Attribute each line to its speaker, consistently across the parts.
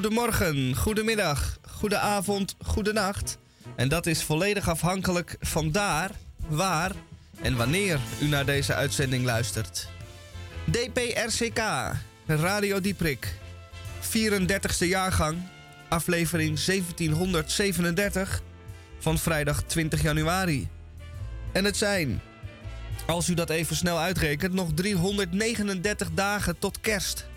Speaker 1: goedemorgen, goedemiddag, goedenavond, goedenacht. En dat is volledig afhankelijk van daar, waar en wanneer u naar deze uitzending luistert. DPRCK, Radio Dieprik, 34ste jaargang, aflevering 1737 van vrijdag 20 januari. En het zijn, als u dat even snel uitrekent, nog 339 dagen tot kerst.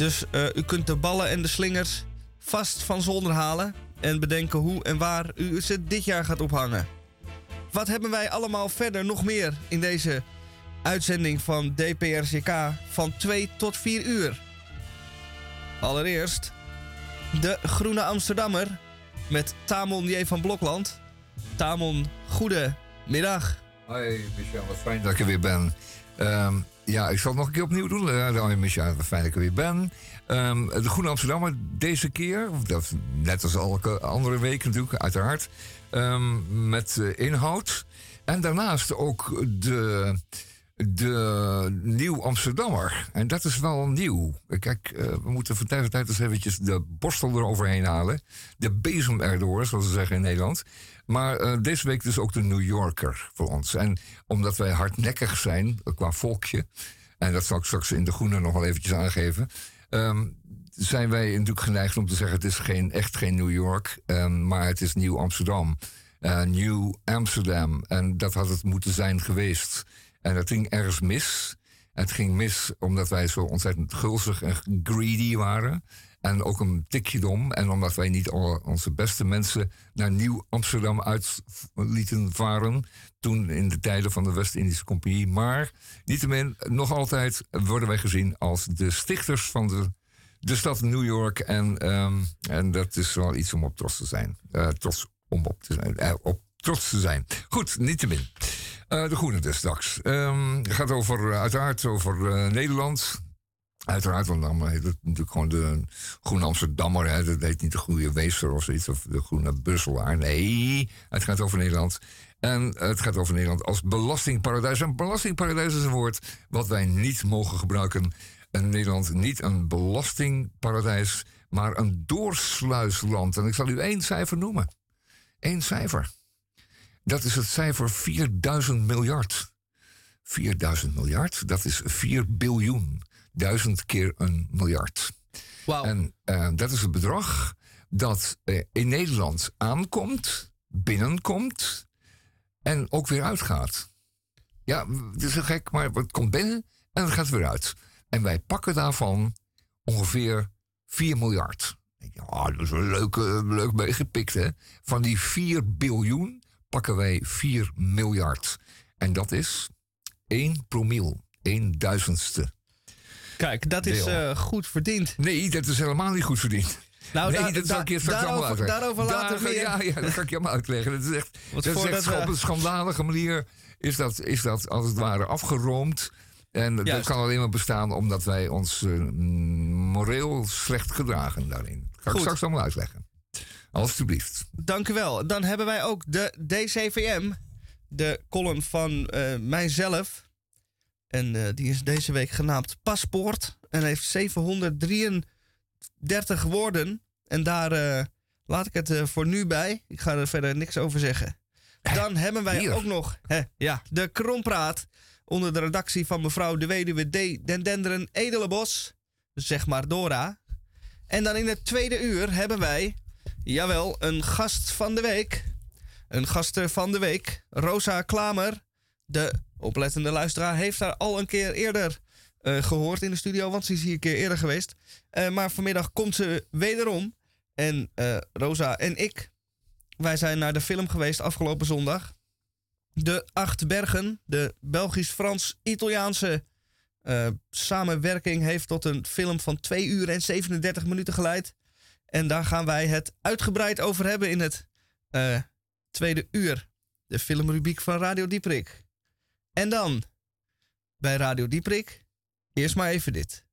Speaker 1: Dus uh, u kunt de ballen en de slingers vast van zolder halen en bedenken hoe en waar u ze dit jaar gaat ophangen. Wat hebben wij allemaal verder nog meer in deze uitzending van DPRCK van 2 tot 4 uur? Allereerst de Groene Amsterdammer met Tamon J. van Blokland. Tamon, goedemiddag.
Speaker 2: Hoi Michel, wat fijn dat ik er weer ben. Um, ja, ik zal het nog een keer opnieuw doen. Hoi Michel, wat fijn dat ik er weer ben. Um, de Groene Amsterdammer deze keer, dat, net als elke andere week natuurlijk, uiteraard. Um, met uh, inhoud. En daarnaast ook de de Nieuw Amsterdammer. En dat is wel nieuw. Kijk, uh, we moeten van tijd tot tijd eens eventjes de borstel eroverheen halen. De bezem erdoor, zoals ze zeggen in Nederland. Maar uh, deze week dus ook de New Yorker voor ons. En omdat wij hardnekkig zijn qua volkje... en dat zal ik straks in de groene nog wel eventjes aangeven... Um, zijn wij natuurlijk geneigd om te zeggen... het is geen, echt geen New York, um, maar het is Nieuw Amsterdam. Uh, New Amsterdam. En dat had het moeten zijn geweest... En dat ging ergens mis. het ging mis omdat wij zo ontzettend gulzig en greedy waren. En ook een tikje dom. En omdat wij niet al onze beste mensen naar Nieuw Amsterdam uit lieten varen. Toen in de tijden van de West-Indische Compagnie. Maar niettemin, nog altijd worden wij gezien als de stichters van de, de stad New York. En, um, en dat is wel iets om op trots te zijn. Uh, trots om op te zijn. Uh, op trots te zijn. Goed, niettemin. Uh, de Groene dus straks. Um, gaat over, uiteraard over Nederland. Uiteraard, want dan heet het natuurlijk gewoon de Groene Amsterdammer. Hè. Dat heet niet de Groene Weester of zoiets, of de Groene Brusselaar. Nee, het gaat over Nederland. En het gaat over Nederland als belastingparadijs. Een belastingparadijs is een woord wat wij niet mogen gebruiken. En Nederland niet een belastingparadijs, maar een doorsluisland. En ik zal u één cijfer noemen. Eén cijfer. Dat is het cijfer 4000 miljard. 4000 miljard, dat is 4 biljoen. Duizend keer een miljard.
Speaker 1: Wow.
Speaker 2: En uh, dat is het bedrag dat uh, in Nederland aankomt, binnenkomt en ook weer uitgaat. Ja, het is een gek, maar het komt binnen en het gaat weer uit. En wij pakken daarvan ongeveer 4 miljard. Ja, dat is een leuk, leuk meegepikt, hè? Van die 4 biljoen pakken wij 4 miljard. En dat is 1 promil, 1 duizendste.
Speaker 1: Kijk, dat is uh, goed verdiend.
Speaker 2: Nee, dat is helemaal niet goed verdiend.
Speaker 1: Nou,
Speaker 2: nee, dat zal ik je straks allemaal uitleggen.
Speaker 1: Daarover later meer.
Speaker 2: Ja, ja, dat ga ik je allemaal uitleggen. Dat is echt, dat is echt we... op een schandalige manier is dat, is dat als het ware afgeroomd. En Juist. dat kan alleen maar bestaan omdat wij ons uh, moreel slecht gedragen daarin. Dat ga ik straks allemaal uitleggen. Alsjeblieft.
Speaker 1: Dank u wel. Dan hebben wij ook de DCVM, de column van uh, mijzelf. En uh, die is deze week genaamd Paspoort. En heeft 733 woorden. En daar uh, laat ik het voor nu bij. Ik ga er verder niks over zeggen. Dan hebben wij
Speaker 2: Hier.
Speaker 1: ook nog hè, ja, de Krompraat. Onder de redactie van mevrouw de weduwe D. Den Denderen Edelenbos. Zeg maar Dora. En dan in het tweede uur hebben wij Jawel, een gast van de week. Een gast van de week. Rosa Klamer. De oplettende luisteraar heeft haar al een keer eerder uh, gehoord in de studio. Want ze is hier een keer eerder geweest. Uh, maar vanmiddag komt ze wederom. En uh, Rosa en ik. Wij zijn naar de film geweest afgelopen zondag. De Acht Bergen. De Belgisch-Frans-Italiaanse samenwerking heeft tot een film van 2 uur en 37 minuten geleid. En daar gaan wij het uitgebreid over hebben in het tweede uur. De filmrubriek van Radio Dieprik. En dan, bij Radio Dieprik, eerst maar even dit.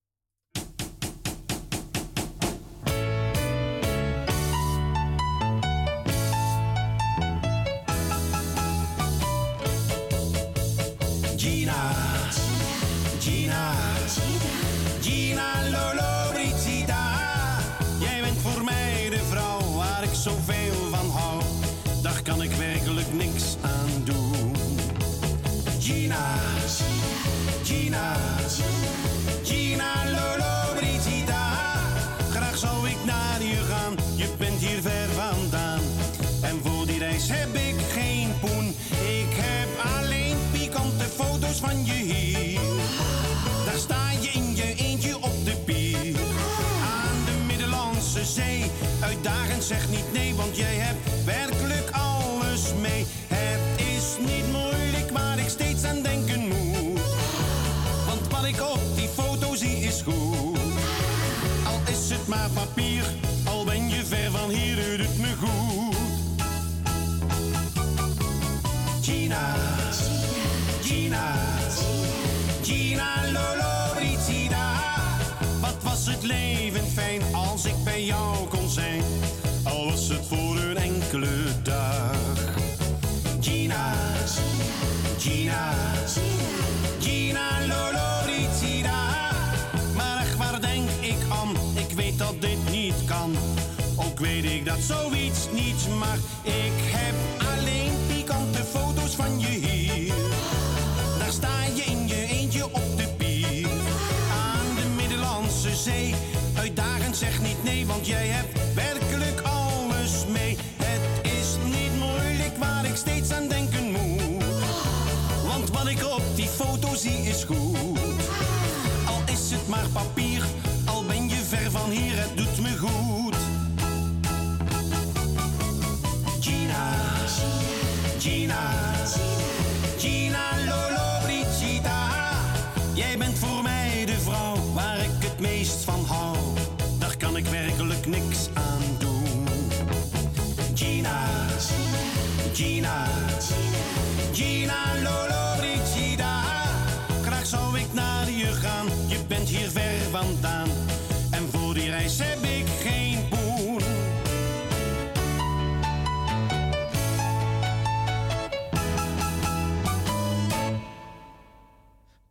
Speaker 3: Zoiets niet mag. Ik heb alleen pikante foto's van je hier. Daar sta je in je eentje op de pier. Aan de Middellandse Zee. Uitdagend zeg niet nee, want jij hebt werkelijk alles mee. Het is niet moeilijk waar ik steeds aan denken moet. Want wat ik op die foto zie is goed. Al is het maar papier, al ben je ver van hier, het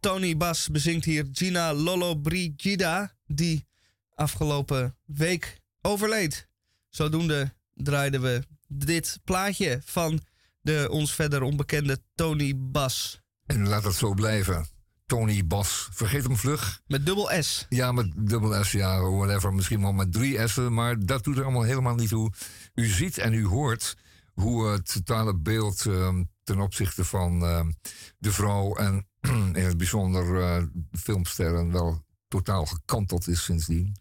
Speaker 1: Tony Bas bezingt hier Gina Lolo Brigida, die afgelopen week overleed. Zodoende draaiden we dit plaatje van de ons verder onbekende Tony Bas.
Speaker 2: En laat dat zo blijven. Tony Bas. Vergeet hem vlug.
Speaker 1: Met dubbel S.
Speaker 2: Ja, met dubbel S, ja, whatever. Misschien wel met drie S'en, maar dat doet er allemaal helemaal niet toe. U ziet en u hoort hoe het totale beeld ehm, ten opzichte van ehm, de vrouw en in het bijzonder eh, filmsterren wel totaal gekanteld is sindsdien.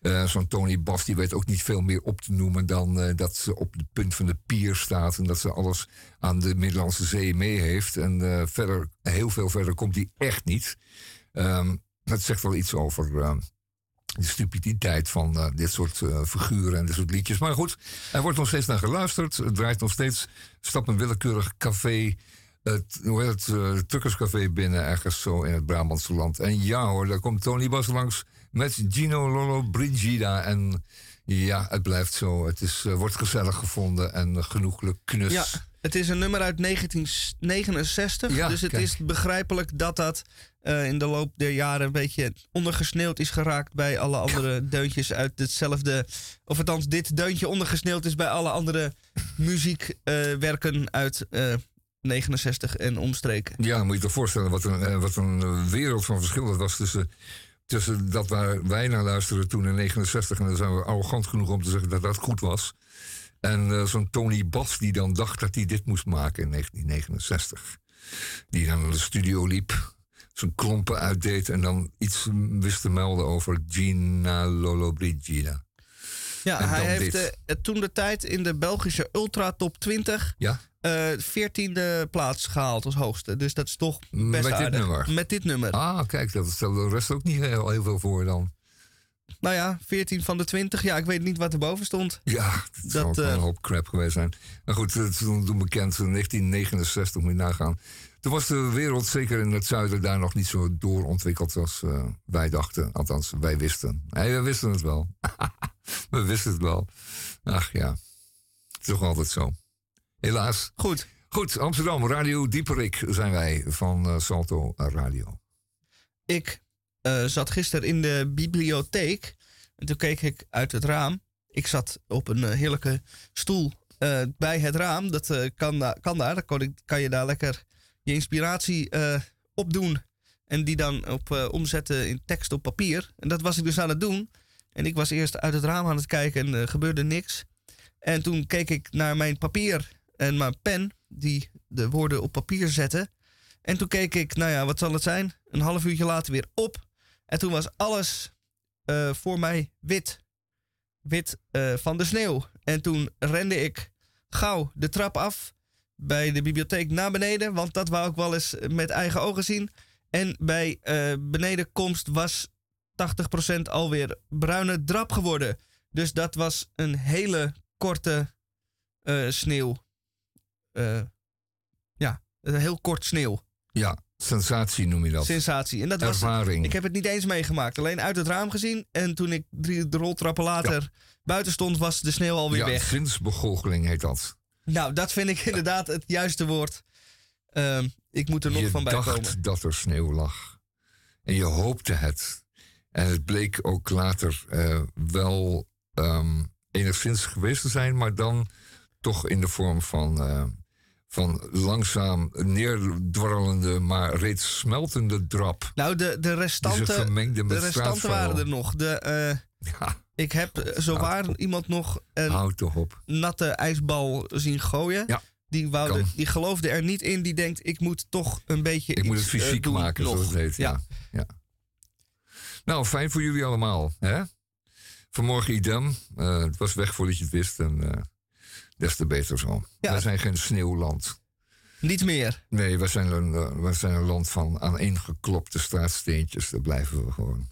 Speaker 2: Eh, Zo'n Tony Bas die weet ook niet veel meer op te noemen dan eh, dat ze op het punt van de pier staat en dat ze alles aan de Middellandse Zee mee heeft. En verder, heel veel verder komt hij echt niet. Ehm, dat zegt wel iets over de stupiditeit van dit soort figuren en dit soort liedjes. Maar goed, er wordt nog steeds naar geluisterd. Het draait nog steeds. Stap een willekeurig café. Het, hoe heet het, eh, het Tukkerscafé binnen, ergens zo in het Brabantse land. En ja hoor, daar komt Tony Bas langs met Gino Lolo Brigida. En ja, het blijft zo. Het is, eh, wordt gezellig gevonden en genoeglijk knus.
Speaker 1: Ja, het is een nummer uit 1969.
Speaker 2: Ja,
Speaker 1: dus het
Speaker 2: kijk.
Speaker 1: is begrijpelijk dat dat eh, in de loop der jaren een beetje ondergesneeuwd is geraakt bij alle andere deuntjes uit hetzelfde. Of althans, dit deuntje ondergesneeuwd is bij alle andere muziekwerken uit 69 en omstreken.
Speaker 2: Ja, moet je je voorstellen wat een, eh, wat een eh, wereld van verschil dat was tussen, tussen dat waar wij naar luisterden toen in 69. En dan zijn we arrogant genoeg om te zeggen dat dat goed was. En eh, zo'n Tony Bas die dan dacht dat hij dit moest maken in 1969. Die dan naar de studio liep, zijn klompen uitdeed en dan iets wist te melden over Gina Lollobrigida.
Speaker 1: Ja,
Speaker 2: En
Speaker 1: hij heeft eh, toen de tijd in de Belgische Ultra Top 20
Speaker 2: Ja?
Speaker 1: eh 14e plaats gehaald als hoogste. Dus dat is toch best
Speaker 2: Met dit nummer?
Speaker 1: Met dit nummer.
Speaker 2: Ah, kijk, dat stelde de rest ook niet heel, heel veel voor dan.
Speaker 1: Nou ja, 14 van de 20. Ja, ik weet niet wat erboven stond.
Speaker 2: Ja, dat zou
Speaker 1: eh,
Speaker 2: een hoop crap geweest zijn. Maar goed, toen bekend, in 1969 moet je nagaan. Toen was de wereld, zeker in het zuiden, daar nog niet zo doorontwikkeld als eh, wij dachten. Althans, wij wisten. Nee, we wisten het wel. we wisten het wel. Ach ja, het is toch altijd zo. Helaas.
Speaker 1: Goed.
Speaker 2: Goed, Amsterdam, Radio Dieperik zijn wij van eh, Salto Radio.
Speaker 1: Ik eh, zat gisteren in de bibliotheek. En toen keek ik uit het raam. Ik zat op een heerlijke stoel bij het raam. Dat kan, kan daar. Dan kan, ik, kan je daar lekker je inspiratie eh, opdoen. En die dan op, eh, omzetten in tekst op papier. En dat was ik dus aan het doen. En ik was eerst uit het raam aan het kijken en er gebeurde niks. En toen keek ik naar mijn papier en mijn pen, die de woorden op papier zette. En toen keek ik, nou ja, wat zal het zijn? Een half uurtje later weer op. En toen was alles eh, voor mij wit. Wit eh, van de sneeuw. En toen rende ik gauw de trap af bij de bibliotheek naar beneden. Want dat wou ik wel eens met eigen ogen zien. En bij eh, benedenkomst was 80% alweer bruine drap geworden. Dus dat was een hele korte eh, sneeuw. Eh, ja, een heel kort sneeuw.
Speaker 4: Ja, sensatie noem je dat.
Speaker 1: Sensatie. En dat was.
Speaker 4: Ervaring.
Speaker 1: Ik heb het niet eens meegemaakt. Alleen uit het raam gezien. En toen ik drie de roltrappen later buiten stond, was de sneeuw alweer
Speaker 4: ja,
Speaker 1: weg.
Speaker 4: zinsbegoocheling heet dat.
Speaker 1: Nou, dat vind ik inderdaad het juiste woord. Ehm, ik moet er nog
Speaker 4: je
Speaker 1: van bij
Speaker 4: dacht
Speaker 1: komen.
Speaker 4: dat er sneeuw lag. En je hoopte het. En het bleek ook later eh, wel ehm, enigszins geweest te zijn, maar dan toch in de vorm van, eh, van langzaam neerdwarrelende, maar reeds smeltende drap.
Speaker 1: Nou, de, de restanten, de restanten waren er nog. De, eh,
Speaker 4: Ja,
Speaker 1: ik heb eh, zowaar iemand nog een
Speaker 4: houd toch op.
Speaker 1: natte ijsbal zien gooien.
Speaker 4: Ja,
Speaker 1: die, woude,
Speaker 4: kan.
Speaker 1: die geloofde er niet in. Die denkt, ik moet toch een beetje
Speaker 4: Ik moet het
Speaker 1: eh,
Speaker 4: fysiek
Speaker 1: doen
Speaker 4: maken,
Speaker 1: nog.
Speaker 4: zoals het heet. Ja. Ja. Nou, fijn voor jullie allemaal. Hè? Vanmorgen idem. Eh, het was weg voordat je het wist. En eh, des te beter zo.
Speaker 1: Ja.
Speaker 4: Wij zijn geen sneeuwland.
Speaker 1: Niet meer.
Speaker 4: Nee, wij zijn, een, eh, wij zijn een land van aaneengeklopte straatsteentjes. Daar blijven we gewoon.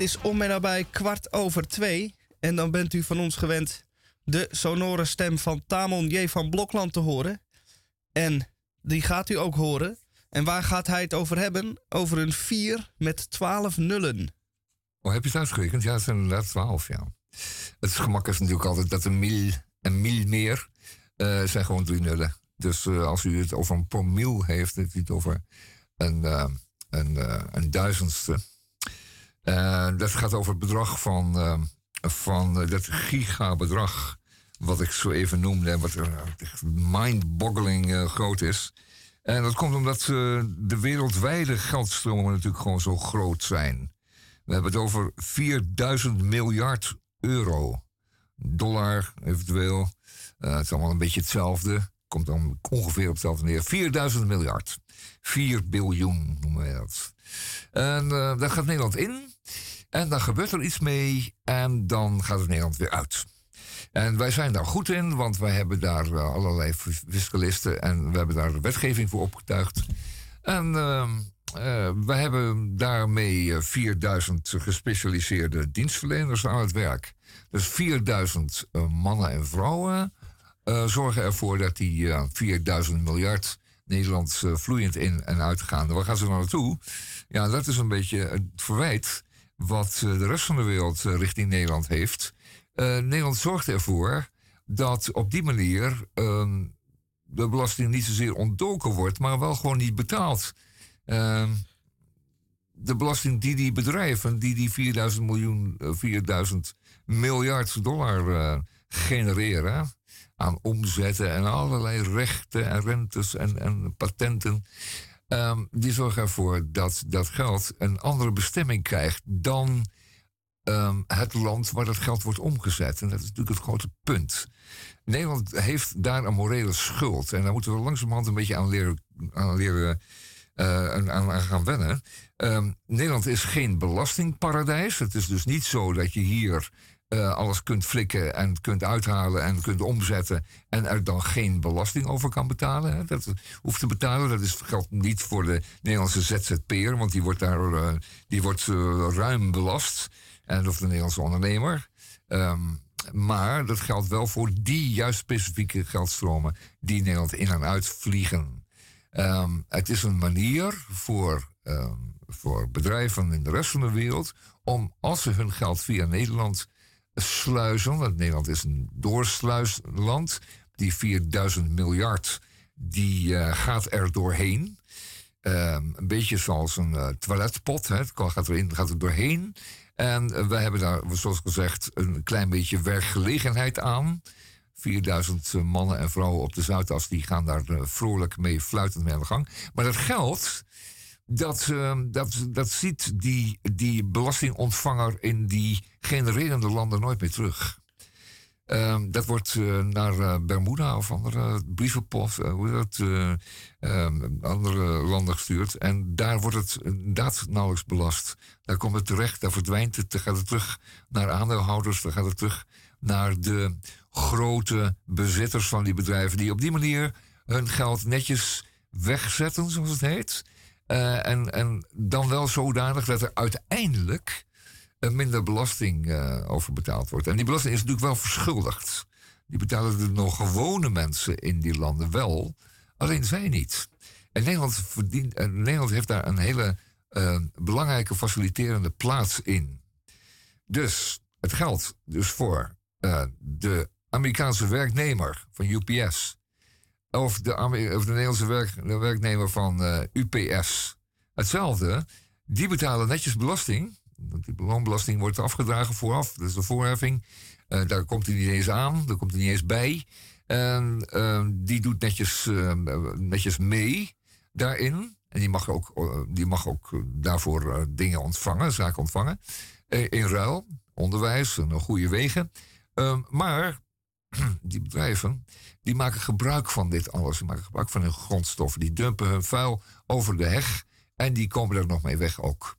Speaker 1: Het is om en nabij kwart over twee. En dan bent u van ons gewend de sonore stem van Tamon J. van Blokland te horen. En die gaat u ook horen. En waar gaat hij het over hebben? Over een 4 met 12 nullen.
Speaker 2: Oh, heb je het uitgerekend? Ja, het zijn inderdaad 12, ja. Het gemak is natuurlijk altijd dat een mil en mil meer eh, zijn gewoon drie nullen. Dus eh, als u het over een promil heeft, het over een, eh, een, een duizendste. Eh, dat gaat over het bedrag van, eh, van eh, dat gigabedrag. Wat ik zo even noemde, wat er echt mind-boggling groot is. En dat komt omdat de wereldwijde geldstromen natuurlijk gewoon zo groot zijn. We hebben het over 4000 miljard euro. Dollar eventueel. Het is allemaal een beetje hetzelfde. Komt dan ongeveer op hetzelfde neer. 4000 miljard. 4 biljoen noemen we dat. En eh, daar gaat Nederland in. En dan gebeurt er iets mee. En dan gaat het Nederland weer uit. En wij zijn daar goed in, want wij hebben daar eh, allerlei fiscalisten en we hebben daar wetgeving voor opgetuigd. En eh, we hebben daarmee eh, 4000 gespecialiseerde dienstverleners aan het werk. Dus 4000 eh, mannen en vrouwen eh, zorgen ervoor dat die eh, 4000 miljard Nederland eh, vloeiend in en uitgaan. Waar gaan ze nou naartoe? Ja, dat is een beetje het verwijt wat eh, de rest van de wereld eh, richting Nederland heeft. Eh, Nederland zorgt ervoor dat op die manier ehm, de belasting niet zozeer ontdoken wordt, maar wel gewoon niet betaald. Ehm, de belasting die die bedrijven, die die 4000 miljoen, eh, 4000 miljard dollar genereren aan omzetten en allerlei rechten en rentes en, en patenten, ehm, die zorgen ervoor dat dat geld een andere bestemming krijgt dan ehm, het land waar dat geld wordt omgezet. En dat is natuurlijk het grote punt. Nederland heeft daar een morele schuld. En daar moeten we langzamerhand een beetje aan leren, aan, leren, eh, aan, aan gaan wennen. Ehm, Nederland is geen belastingparadijs. Het is dus niet zo dat je hier eh, alles kunt flikken en kunt uithalen en kunt omzetten en er dan geen belasting over kan betalen. Hè. Dat hoeft te betalen. Dat is, geldt niet voor de Nederlandse ZZP'er, want die wordt daar eh, die wordt, eh, ruim belast. En of de Nederlandse ondernemer. Ehm, maar dat geldt wel voor die juist specifieke geldstromen die Nederland in en uit vliegen. Ehm, het is een manier voor, ehm, voor bedrijven in de rest van de wereld om als ze hun geld via Nederland sluizen, want Nederland is een doorsluisland, die 4000 miljard die eh, gaat er doorheen. Ehm, een beetje zoals een eh, toiletpot. Hè. Het gaat erin, gaat er doorheen. En uh, wij hebben daar, zoals gezegd, een klein beetje werkgelegenheid aan. 4000 eh, mannen en vrouwen op de Zuidas die gaan daar eh, vrolijk mee, fluitend mee aan de gang. Maar dat geld, dat, eh, dat, dat ziet die, die belastingontvanger in die genererende landen nooit meer terug. Ehm, dat wordt eh, naar eh, Bermuda of andere brievenpost, eh, hoe dat, eh, ehm, andere landen gestuurd. En daar wordt het inderdaad nauwelijks belast. Daar komt het terecht, daar verdwijnt het, dan gaat het terug naar aandeelhouders, dan gaat het terug naar de grote bezitters van die bedrijven, die op die manier hun geld netjes wegzetten, zoals het heet. Eh, en, en dan wel zodanig dat er uiteindelijk er minder belasting eh, over betaald wordt. En die belasting is natuurlijk wel verschuldigd. Die betalen de nog gewone mensen in die landen wel, alleen zij niet. En Nederland, verdient, en Nederland heeft daar een hele eh, belangrijke faciliterende plaats in. Dus het geldt dus voor eh, de Amerikaanse werknemer van UPS. Of de, of de Nederlandse werk, de werknemer van eh, UPS. Hetzelfde. Die betalen netjes belasting. Want die loonbelasting wordt afgedragen vooraf. Dat is de voorheffing. Eh, daar komt hij niet eens aan. Daar komt hij niet eens bij. En eh, die doet netjes, eh, netjes mee daarin. En die mag ook, eh, die mag ook daarvoor dingen ontvangen, zaken ontvangen. In ruil, onderwijs en eh, goede wegen. Ehm, maar die bedrijven, die maken gebruik van dit alles. Die maken gebruik van hun grondstoffen. Die dumpen hun vuil over de heg. En die komen er nog mee weg ook.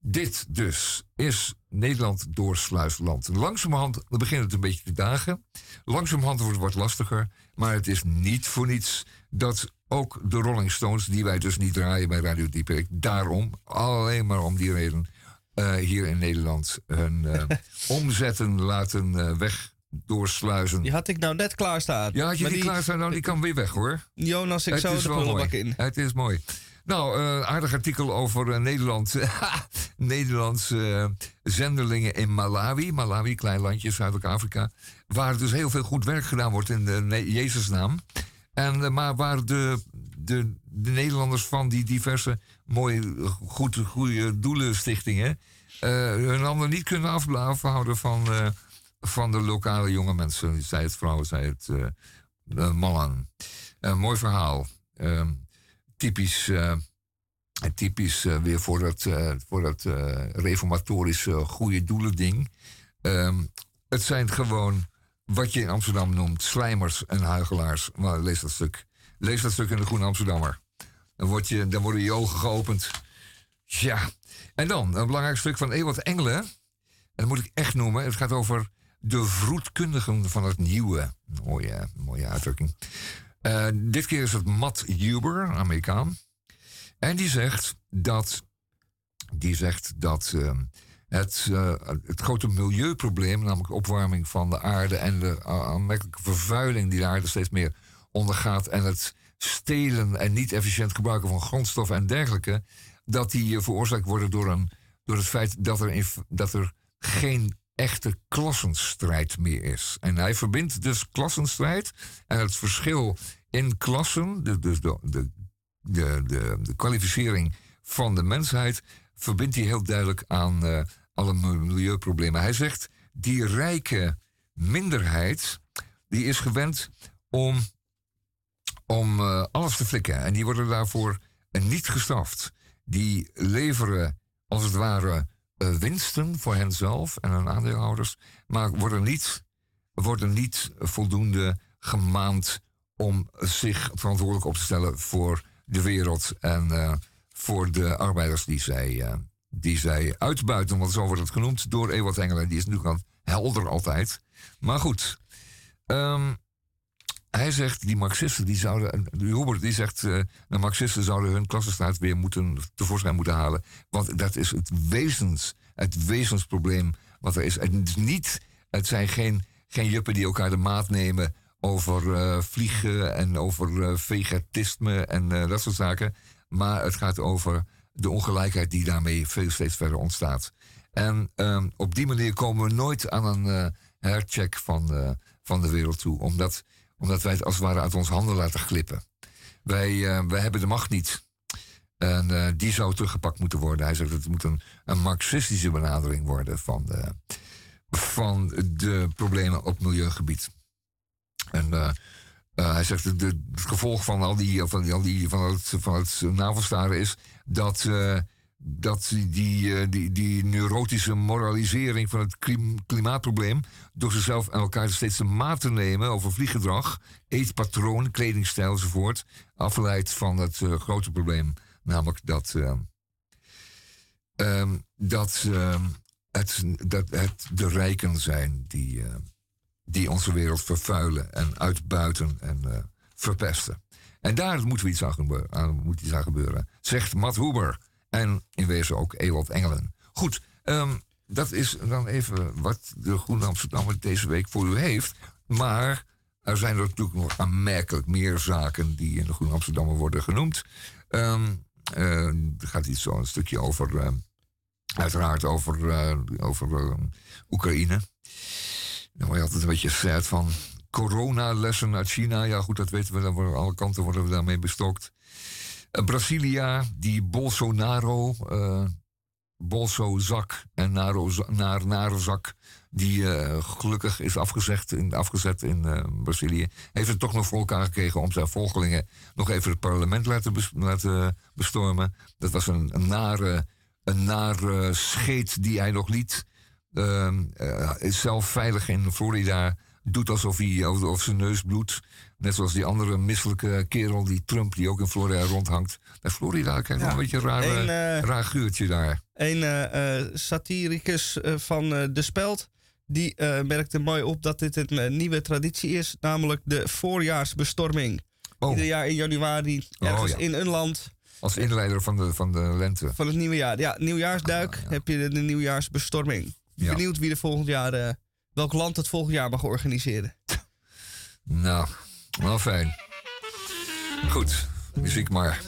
Speaker 2: Dit dus is Nederland doorsluisland. Langzamerhand begint het een beetje te dagen. Langzamerhand wordt het wat lastiger. Maar het is niet voor niets dat ook de Rolling Stones, die wij dus niet draaien bij Radio Dieperik, daarom, alleen maar om die reden, eh, hier in Nederland hun eh, omzetten laten eh, weg doorsluizen.
Speaker 1: Die had ik nou net klaarstaan.
Speaker 2: Ja, had je
Speaker 1: Maar
Speaker 2: die, klaar staan, nou, die kan weer weg hoor.
Speaker 1: Jonas, ik
Speaker 2: Het
Speaker 1: zo de
Speaker 2: wel
Speaker 1: prullenbak in.
Speaker 2: Het is mooi. Nou, een aardig artikel over eh, Nederland. Nederlandse eh, zendelingen in Malawi. Malawi, klein landje, Zuidelijk Afrika. Waar dus heel veel goed werk gedaan wordt in de Ne- Jezusnaam. En, maar waar de, de, de Nederlanders van die diverse mooie, goed, goede doelenstichtingen... hun handen niet kunnen af- afhouden van, van de lokale jonge mensen. Zij het vrouwen, zij het eh, eh, mannen. Een mooi verhaal. Ehm, typisch, eh, typisch eh, weer voor dat, eh, voor dat eh, reformatorische goede doelen ding. Ehm, het zijn gewoon wat je in Amsterdam noemt slijmers en huigelaars. Maar lees dat stuk. Lees dat stuk in de Groene Amsterdammer. Dan, word je, dan worden je ogen geopend. Ja. En dan een belangrijk stuk van Ewald Engelen. En dat moet ik echt noemen. Het gaat over de vroedkundigen van het nieuwe. Mooie, mooie uitdrukking. Eh, dit keer is het Matt Huber, Amerikaan. En die zegt dat, die zegt dat eh, het, eh, het grote milieuprobleem, namelijk opwarming van de aarde en de aanmerkelijke vervuiling die de aarde steeds meer ondergaat en het stelen en niet efficiënt gebruiken van grondstoffen en dergelijke, dat die veroorzaakt worden door, een, door het feit dat er, in, dat er geen echte klassenstrijd meer is. En hij verbindt dus klassenstrijd en het verschil in klassen, dus de, de, de, de, de kwalificering van de mensheid, verbindt hij heel duidelijk aan eh, alle mi- milieuproblemen. Hij zegt, die rijke minderheid, die is gewend om, om eh, alles te flikken. En die worden daarvoor eh, niet gestraft. Die leveren, als het ware, winsten voor henzelf en hun aandeelhouders, maar worden niet, worden niet voldoende gemaand om zich verantwoordelijk op te stellen voor de wereld en eh, voor de arbeiders die zij, eh, die zij uitbuiten. Want zo wordt het genoemd door Ewald Engelen. Die is natuurlijk al helder altijd. Maar goed, ehm, hij zegt, die Marxisten, die zouden, de Hubert, die zegt, eh, de Marxisten zouden hun klassenstaat weer moeten, tevoorschijn moeten halen. Want dat is het wezens, het wezensprobleem wat er is. Het, is niet, het zijn geen, geen juppen die elkaar de maat nemen over eh, vliegen en over eh, vegetisme en dat soort zaken. Maar het gaat over de ongelijkheid die daarmee veel steeds verder ontstaat. En ehm, op die manier komen we nooit aan een hercheck van, van de wereld toe. Omdat, omdat wij het als het ware uit ons handen laten glippen. Wij, eh, wij hebben de macht niet. En eh, die zou teruggepakt moeten worden. Hij zegt dat het moet een, een marxistische benadering worden van de, van de problemen op milieugebied. En eh, hij zegt dat het gevolg van al die, van, die- al die, van het, van het navelstaren is dat, dat die, die, eh, die, die neurotische moralisering van het klim- klimaatprobleem door zichzelf en elkaar steeds de maat te nemen over vlieggedrag, eetpatroon, kledingstijl enzovoort, afleidt van het eh, grote probleem, namelijk dat, eh, ehm, dat, ehm, het, dat het de rijken zijn die, die onze wereld vervuilen en uitbuiten en verpesten. En daar moeten we iets aan, gebe- aan, moet iets aan gebeuren, zegt Matt Huber. En in wezen ook Ewald Engelen. Goed, ehm, dat is dan even wat de Groene Amsterdammer deze week voor u heeft. Maar er zijn er natuurlijk nog aanmerkelijk meer zaken die in de Groene Amsterdammer worden genoemd. Ehm, eh, er gaat iets zo een stukje over, ehm, uiteraard over, eh, over Oekraïne. Daar word je altijd een beetje sad van. Coronalessen uit China. Ja, goed, dat weten we. Dan worden alle kanten worden we daarmee bestokt. Eh, Brasilia, die Bolsonaro, eh Bolso-zak en Naro, naar Narozak, die eh, gelukkig is afgezet in, afgezet in Brazilië, heeft het toch nog voor elkaar gekregen om zijn volgelingen nog even het parlement laten, laten bestormen. Dat was een, een nare, een nare scheet die hij nog liet. Ehm, eh, is zelf veilig in Florida. Doet alsof hij of, zijn neus bloedt. Net zoals die andere misselijke kerel, die Trump, die ook in Florida rondhangt. Bij Florida je wel een beetje een raar,
Speaker 1: Een,
Speaker 2: eh,
Speaker 1: eh,
Speaker 2: raar geurtje daar.
Speaker 1: Een eh, satiricus van De Speld. Die merkte mooi op dat dit een nieuwe traditie is. Namelijk de voorjaarsbestorming.
Speaker 2: Oh,
Speaker 1: Ieder jaar in januari ergens
Speaker 2: ja.
Speaker 1: in een land
Speaker 2: als inleider van de, van de lente.
Speaker 1: van het nieuwe jaar. Ja, nieuwjaarsduik
Speaker 2: Ah, ja.
Speaker 1: heb je de, de nieuwjaarsbestorming.
Speaker 2: Ja.
Speaker 1: Benieuwd wie er volgend jaar, welk land het volgend jaar mag organiseren.
Speaker 2: Nou, wel fijn. Goed, muziek maar.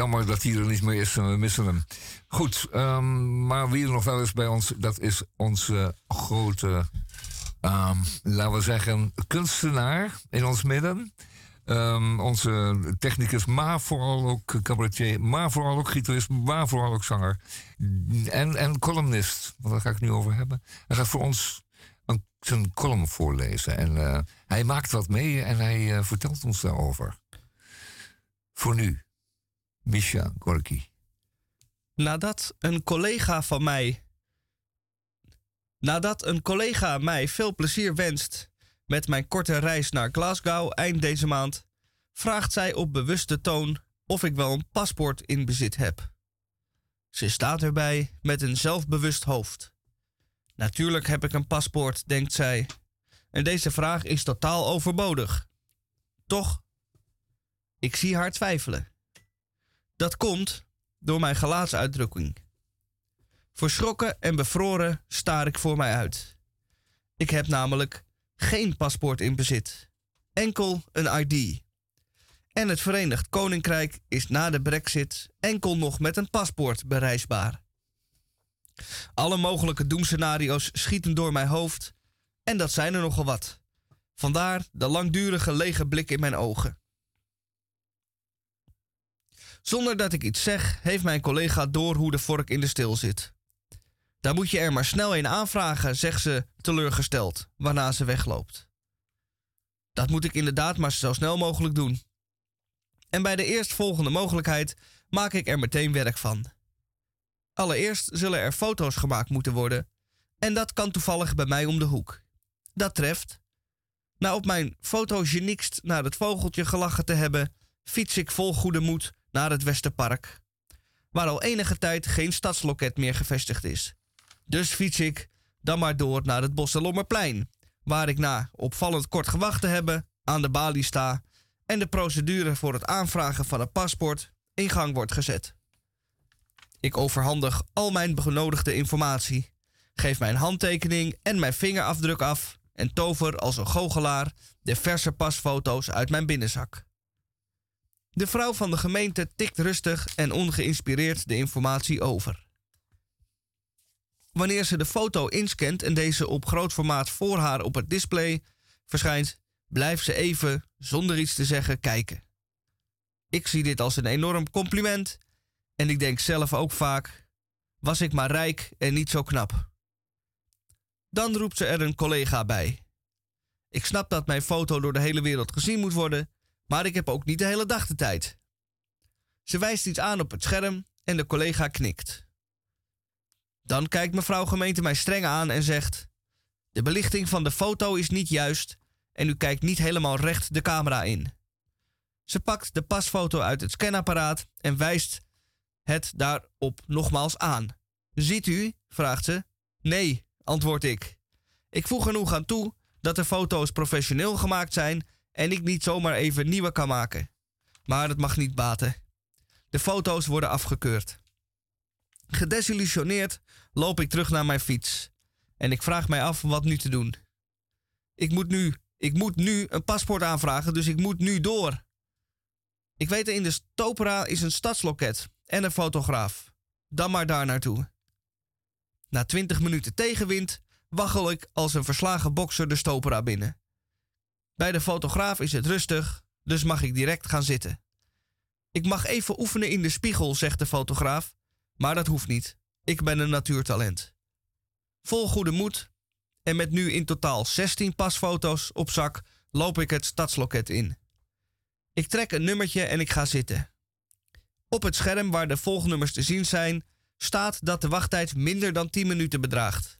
Speaker 2: Jammer dat hij er niet meer is en we missen hem. Goed, ehm, maar wie er nog wel is bij ons, dat is onze grote, ehm, laten we zeggen, kunstenaar in ons midden. Ehm, onze technicus, maar vooral ook cabaretier, maar vooral ook gitarist, maar vooral ook zanger. En, en columnist, want daar ga ik het nu over hebben. Hij gaat voor ons een, zijn column voorlezen. En eh, hij maakt wat mee en hij eh, vertelt ons daarover. Voor nu, Misha Gorky.
Speaker 1: Nadat een collega van mij. Nadat een collega mij veel plezier wenst met mijn korte reis naar Glasgow eind deze maand, vraagt zij op bewuste toon of ik wel een paspoort in bezit heb. Ze staat erbij met een zelfbewust hoofd. Natuurlijk heb ik een paspoort, denkt zij. En deze vraag is totaal overbodig. Toch? Ik zie haar twijfelen. Dat komt door mijn gelaatsuitdrukking. Verschrokken en bevroren staar ik voor mij uit. Ik heb namelijk geen paspoort in bezit, enkel een ID. En het Verenigd Koninkrijk is na de Brexit enkel nog met een paspoort bereisbaar. Alle mogelijke doemscenario's schieten door mijn hoofd en dat zijn er nogal wat. Vandaar de langdurige lege blik in mijn ogen. Zonder dat ik iets zeg, heeft mijn collega door hoe de vork in de steel zit. Daar moet je er maar snel een aanvragen, zegt ze teleurgesteld, waarna ze wegloopt. Dat moet ik inderdaad maar zo snel mogelijk doen. En bij de eerstvolgende mogelijkheid maak ik er meteen werk van. Allereerst zullen er foto's gemaakt moeten worden, en dat kan toevallig bij mij om de hoek. Dat treft. Na op mijn fotogeniekst naar het vogeltje gelachen te hebben, fiets ik vol goede moed naar het Westerpark, waar al enige tijd geen stadsloket meer gevestigd is. Dus fiets ik dan maar door naar het Bosselommerplein, waar ik na opvallend kort gewacht te hebben aan de balie sta en de procedure voor het aanvragen van een paspoort in gang wordt gezet. Ik overhandig al mijn benodigde informatie, geef mijn handtekening en mijn vingerafdruk af en tover als een goochelaar de verse pasfoto's uit mijn binnenzak. De vrouw van de gemeente tikt rustig en ongeïnspireerd de informatie over. Wanneer ze de foto inscant en deze op groot formaat voor haar op het display verschijnt, blijft ze even, zonder iets te zeggen, kijken. Ik zie dit als een enorm compliment en ik denk zelf ook vaak: was ik maar rijk en niet zo knap. Dan roept ze er een collega bij. Ik snap dat mijn foto door de hele wereld gezien moet worden, maar ik heb ook niet de hele dag de tijd. Ze wijst iets aan op het scherm en de collega knikt. Dan kijkt mevrouw gemeente mij streng aan en zegt: De belichting van de foto is niet juist en u kijkt niet helemaal recht de camera in. Ze pakt de pasfoto uit het scanapparaat en wijst het daarop nogmaals aan. Ziet u? vraagt ze. Nee, antwoord ik. Ik voeg genoeg aan toe dat de foto's professioneel gemaakt zijn en ik niet zomaar even nieuwe kan maken. Maar het mag niet baten. De foto's worden afgekeurd. Gedesillusioneerd loop ik terug naar mijn fiets en ik vraag mij af wat nu te doen. Ik moet nu, ik moet nu een paspoort aanvragen, dus ik moet nu door. Ik weet in de Stopera is een stadsloket en een fotograaf. Dan maar daar naartoe. Na twintig minuten tegenwind waggel ik als een verslagen bokser de Stopera binnen. Bij de fotograaf is het rustig, dus mag ik direct gaan zitten. Ik mag even oefenen in de spiegel, zegt de fotograaf, maar dat hoeft niet. Ik ben een natuurtalent. Vol goede moed en met nu in totaal 16 pasfoto's op zak loop ik het stadsloket in. Ik trek een nummertje en ik ga zitten. Op het scherm waar de volgnummers te zien zijn, staat dat de wachttijd minder dan 10 minuten bedraagt.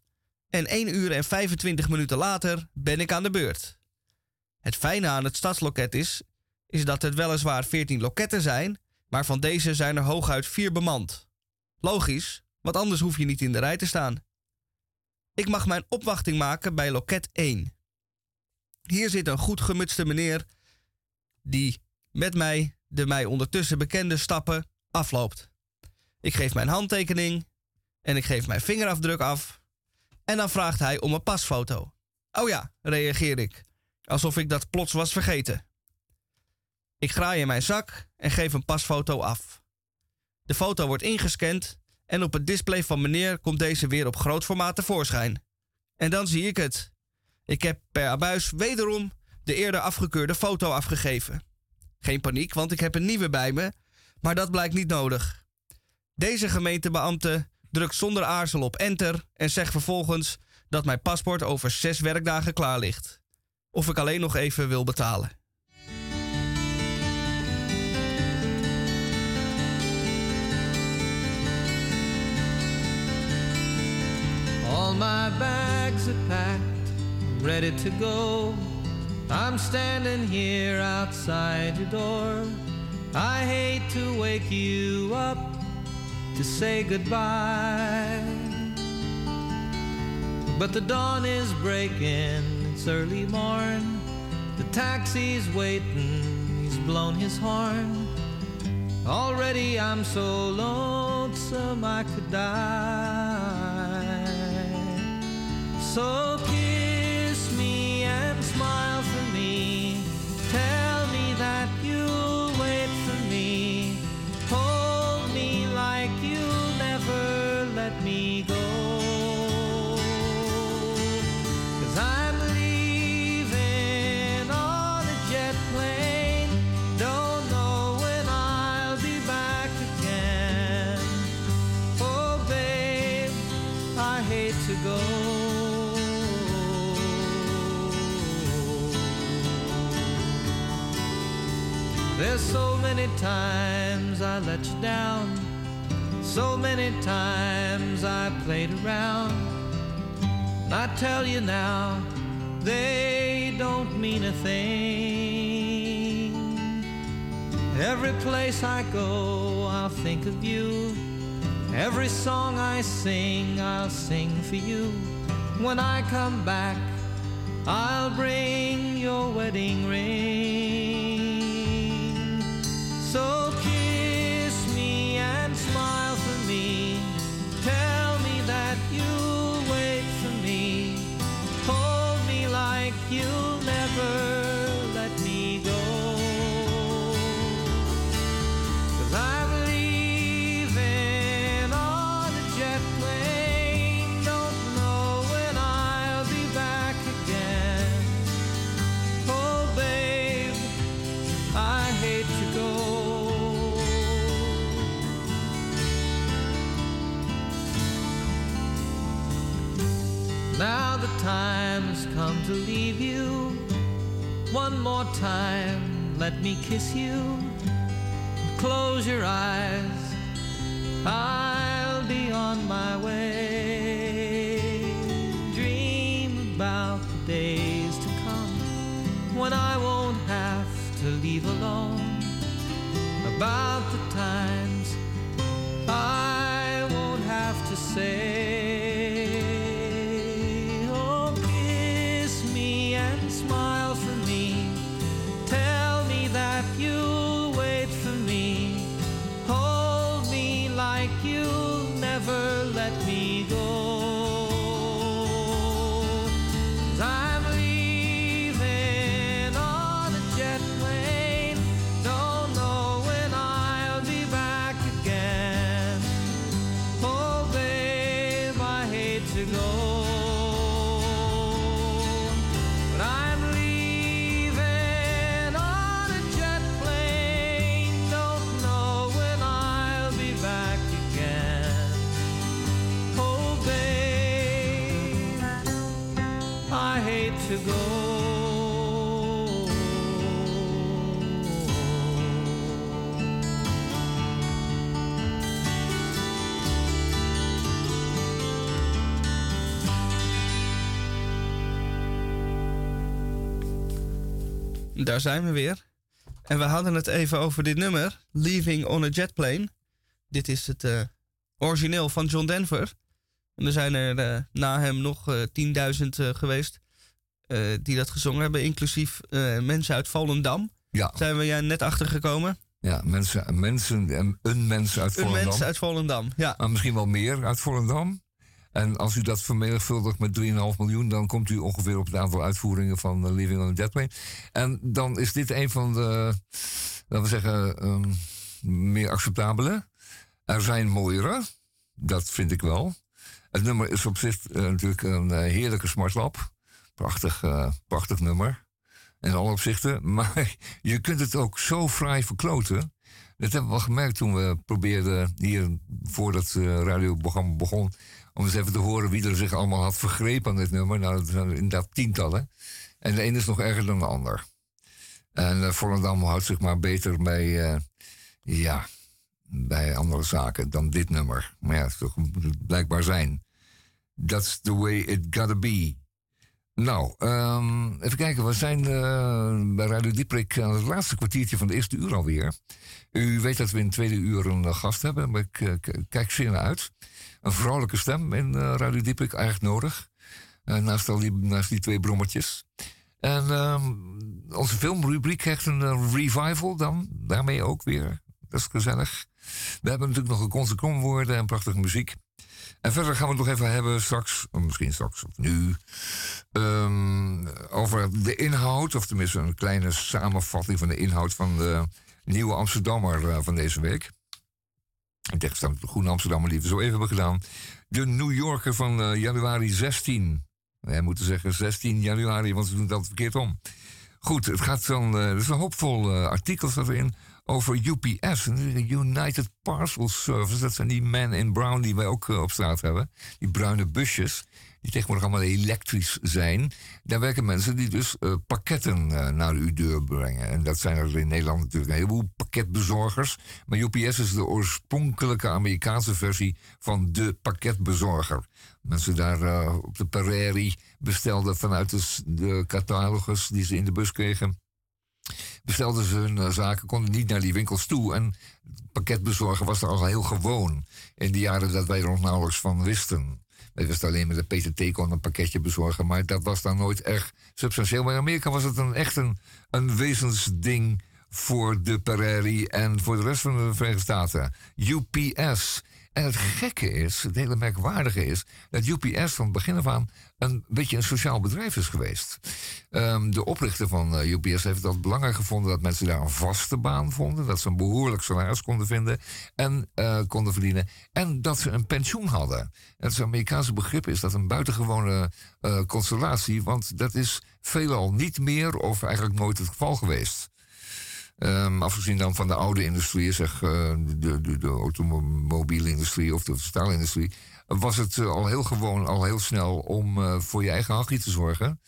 Speaker 1: En 1 uur en 25 minuten later ben ik aan de beurt. Het fijne aan het stadsloket is, is dat het weliswaar 14 loketten zijn, maar van deze zijn er hooguit 4 bemand. Logisch, want anders hoef je niet in de rij te staan. Ik mag mijn opwachting maken bij loket 1. Hier zit een goed gemutste meneer die met mij de mij ondertussen bekende stappen afloopt. Ik geef mijn handtekening en ik geef mijn vingerafdruk af. En dan vraagt hij om een pasfoto. Oh ja, reageer ik, alsof ik dat plots was vergeten. Ik graai in mijn zak en geef een pasfoto af. De foto wordt ingescand en op het display van meneer komt deze weer op groot formaat tevoorschijn. En dan zie ik het. Ik heb per abuis wederom de eerder afgekeurde foto afgegeven. Geen paniek, want ik heb een nieuwe bij me, maar dat blijkt niet nodig. Deze gemeentebeambte drukt zonder aarzel op enter en zegt vervolgens dat mijn paspoort over zes werkdagen klaar ligt. Of ik alleen nog even wil betalen.
Speaker 5: All my bags are packed, ready to go. I'm standing here outside your door. I hate to wake you up to say goodbye. But the dawn is breaking, it's early morn. The taxi's waiting, he's blown his horn. Already I'm so lonesome I could die. So kiss times I let you down. So many times I played around. And I tell you now, they don't mean a thing. Every place I go, I'll think of you. Every song I sing, I'll sing for you. When I come back, I'll bring your wedding ring. One more time, let me kiss you. Close your eyes, I'll be on my way. Dream about the days to come when I won't have to leave alone. About
Speaker 1: Daar zijn we weer. En we hadden het even over dit nummer, Leaving on a Jet Plane. Dit is het eh, origineel van John Denver. En er zijn er eh, na hem nog eh 10.000 eh, geweest die dat gezongen hebben, inclusief mensen uit Volendam.
Speaker 2: Ja,
Speaker 1: Zijn we jij net achtergekomen?
Speaker 2: ja mensen, mensen, en een mens uit
Speaker 1: Een
Speaker 2: Volendam.
Speaker 1: mens uit Volendam, ja.
Speaker 2: Maar misschien wel meer uit Volendam. En als u dat vermenigvuldigt met 3,5 miljoen, dan komt u ongeveer op het aantal uitvoeringen van eh, Living on a Jet Plane. En dan is dit een van de, laten we zeggen, ehm, meer acceptabele. Er zijn mooiere, dat vind ik wel. Het nummer is op zich eh, natuurlijk een eh, heerlijke smartlap. Prachtig, prachtig nummer. In alle opzichten. Maar je kunt het ook zo fraai verkloten. Dat hebben we wel gemerkt toen we probeerden hier, voordat het radioprogramma begon, om eens even te horen wie er zich allemaal had vergrepen aan dit nummer. Nou, dat zijn er inderdaad tientallen. En de een is nog erger dan de ander. En uh, Volendam houdt zich maar beter bij, uh, ja, bij andere zaken dan dit nummer. Maar ja, het moet het blijkbaar zijn. That's the way it gotta be. Nou, um, even kijken. We zijn uh, bij Radio Dieprik aan het laatste kwartiertje van de eerste uur alweer. U weet dat we in tweede uur een gast hebben, maar ik kijk zeer naar uit. Een vrouwelijke stem in uh, Radio Dieprik, erg nodig. naast, al die, naast die twee brommertjes. En um, onze filmrubriek krijgt een revival dan. Daarmee ook weer. Dat is gezellig. We hebben natuurlijk nog een consequent woorden en prachtige muziek. En verder gaan we het nog even hebben straks, misschien straks of nu, um, over de inhoud, of tenminste een kleine samenvatting van de inhoud van de nieuwe Amsterdammer van deze week. In tegenstelling tot de Groene Amsterdammer die we zo even hebben gedaan. De New Yorker van uh, januari 16. Wij moeten zeggen 16 januari, want ze doen altijd verkeerd om. Goed, het gaat dan, uh, er is een hoopvol uh, artikel staat erin over UPS, United Parcel Service. Dat zijn die men in brown die wij ook op straat hebben. Die bruine busjes, die tegenwoordig allemaal elektrisch zijn. Daar werken mensen die dus uh, pakketten uh, naar uw deur brengen. En dat zijn er in Nederland natuurlijk een heleboel pakketbezorgers. Maar UPS is de oorspronkelijke Amerikaanse versie van de pakketbezorger. Mensen daar uh, op de prairie bestelden vanuit de, de catalogus die ze in de bus kregen. bestelden ze hun eh, zaken, konden niet naar die winkels toe. En pakketbezorgen was er al heel gewoon. In de jaren dat wij er nog nauwelijks van wisten. Wij wisten alleen met de PTT kon een pakketje bezorgen, maar dat was dan nooit echt substantieel. Maar in Amerika was het een, echt een, een wezensding voor de prairie en voor de rest van de Verenigde Staten. UPS. En het gekke is, het hele merkwaardige is, dat UPS van het begin af aan een beetje een sociaal bedrijf is geweest. Ehm, de oprichter van eh, UPS heeft het belangrijk gevonden dat mensen daar een vaste baan vonden, dat ze een behoorlijk salaris konden vinden en eh, konden verdienen, en dat ze een pensioen hadden. Het Amerikaanse begrip is dat een buitengewone eh, constellatie, want dat is veelal niet meer of eigenlijk nooit het geval geweest. Um, afgezien dan van de oude industrie, zeg de, de, de automobiele industrie of de staalindustrie, was het uh, al heel gewoon, al heel snel om uh, voor je eigen hachje te zorgen.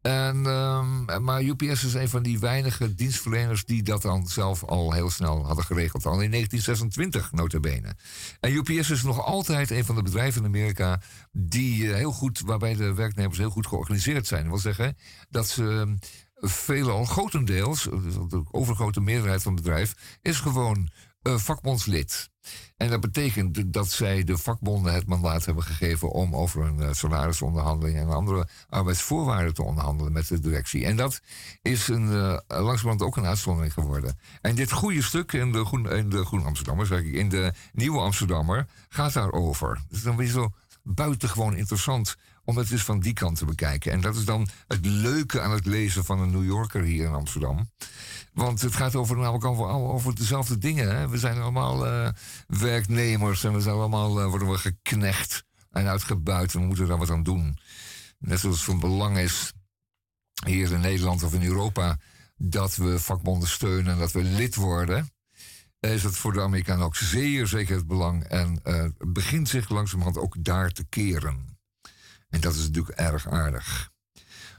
Speaker 2: En, um, maar UPS is een van die weinige dienstverleners die dat dan zelf al heel snel hadden geregeld. Al in 1926, notabene. En UPS is nog altijd een van de bedrijven in Amerika die heel goed, waarbij de werknemers heel goed georganiseerd zijn. Dat wil zeggen dat ze veelal, grotendeels, de overgrote meerderheid van het bedrijf, is gewoon vakbondslid. En dat betekent dat zij de vakbonden het mandaat hebben gegeven om over een uh, salarisonderhandeling en andere arbeidsvoorwaarden te onderhandelen met de directie. En dat is een, uh, langzamerhand ook een uitzondering geworden. En dit goede stuk in de, Groen, in de Groen Amsterdammer, zeg ik, in de Nieuwe Amsterdammer, gaat daarover. Dus dan weer zo buitengewoon interessant om het dus van die kant te bekijken. En dat is dan het leuke aan het lezen van een New Yorker hier in Amsterdam. Want het gaat over, namelijk over, over dezelfde dingen. Hè? We zijn allemaal uh, werknemers en we zijn allemaal, uh, worden we geknecht en uitgebuit. En we moeten daar wat aan doen. Net zoals het van belang is hier in Nederland of in Europa dat we vakbonden steunen en dat we lid worden is het voor de Amerikanen ook zeer zeker het belang. En uh, begint zich langzamerhand ook daar te keren. En dat is natuurlijk erg aardig.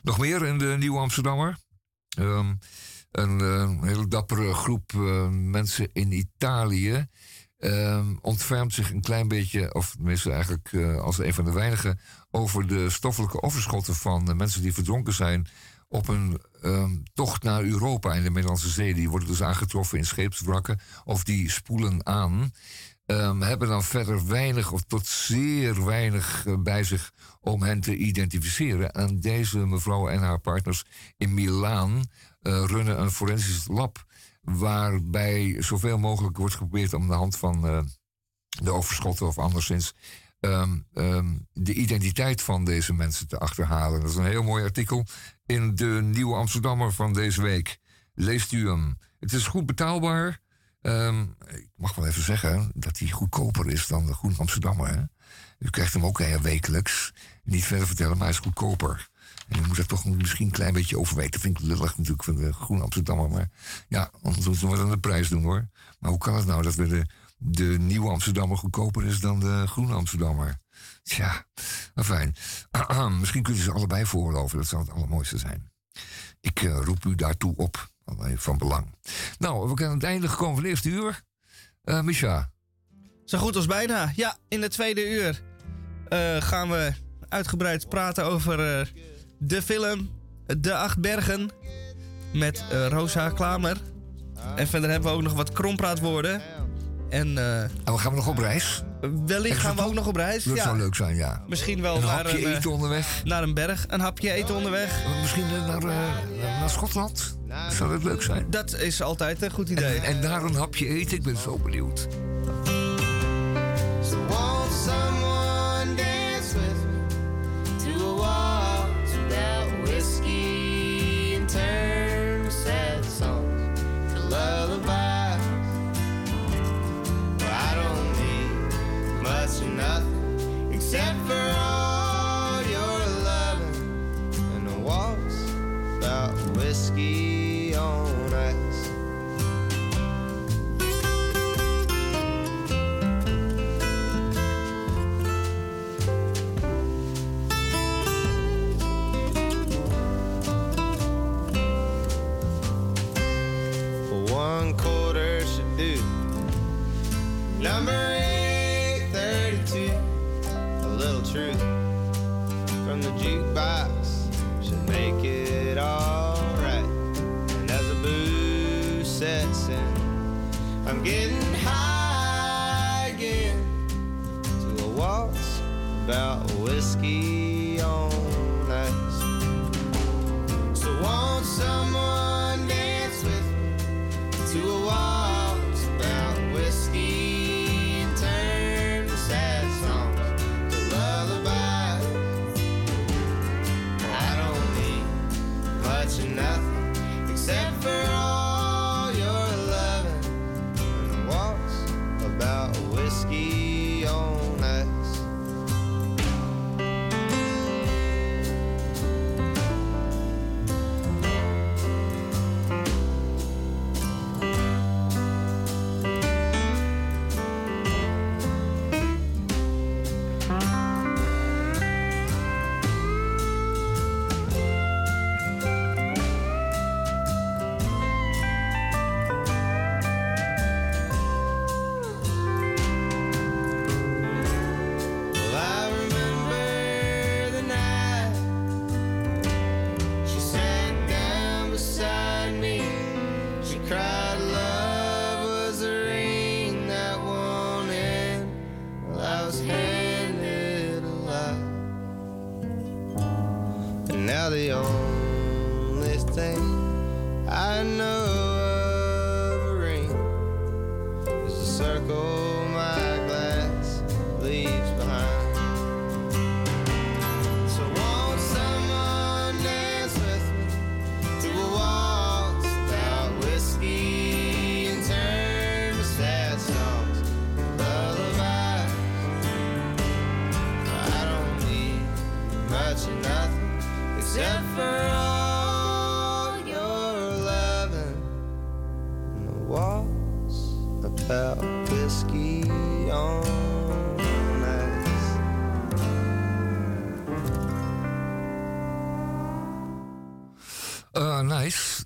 Speaker 2: Nog meer in de Nieuwe Amsterdammer. Um, een uh, hele dappere groep uh, mensen in Italië um, ontfermt zich een klein beetje, of tenminste eigenlijk uh, als een van de weinigen, over de stoffelijke overschotten van mensen die verdronken zijn op een um, tocht naar Europa in de Middellandse Zee. Die worden dus aangetroffen in scheepswrakken of die spoelen aan. Um, hebben dan verder weinig of tot zeer weinig uh, bij zich om hen te identificeren. En deze mevrouw en haar partners in Milaan uh, runnen een forensisch lab. Waarbij zoveel mogelijk wordt geprobeerd om de hand van uh, de overschotten of anderszins um, um, de identiteit van deze mensen te achterhalen. Dat is een heel mooi artikel in de Nieuwe Amsterdammer van deze week. Leest u hem. Het is goed betaalbaar. Um, ik mag wel even zeggen dat hij goedkoper is dan de Groen Amsterdammer. Hè? U krijgt hem ook uh, wekelijks. Niet verder vertellen, maar hij is goedkoper. En u moet dat toch misschien een klein beetje overweten. Dat vind ik lullig natuurlijk van de Groen Amsterdammer. Maar ja, anders moeten we dan de prijs doen hoor. Maar hoe kan het nou dat de, de Nieuwe Amsterdammer goedkoper is dan de Groene Amsterdammer? Tja, fijn. misschien kunt u ze allebei voorloven. Dat zou het allermooiste zijn. Ik uh, roep u daartoe op. Van belang. Nou, we zijn aan het einde gekomen van het eerste uur. Uh, Misha.
Speaker 1: Zo goed als bijna. Ja, in het tweede uur uh, gaan we uitgebreid praten over uh, de film De Acht Bergen met Rosa Klamer. En verder hebben we ook nog wat krompraatwoorden. En,
Speaker 2: en we gaan we nog op reis?
Speaker 1: Wellicht gaan we ook nog op reis.
Speaker 2: Dat
Speaker 1: ja.
Speaker 2: zou leuk zijn, ja.
Speaker 1: Misschien wel
Speaker 2: een
Speaker 1: naar
Speaker 2: hapje
Speaker 1: een,
Speaker 2: eten onderweg.
Speaker 1: Naar een berg. Een hapje eten onderweg.
Speaker 2: Uh, misschien naar, uh, naar Schotland. Zou dat leuk zijn?
Speaker 1: Dat is altijd een goed idee.
Speaker 2: En, en daar een hapje eten. Ik ben zo benieuwd.
Speaker 6: So much or nothing except for all your loving and a waltz
Speaker 7: about whiskey on ice.
Speaker 6: Number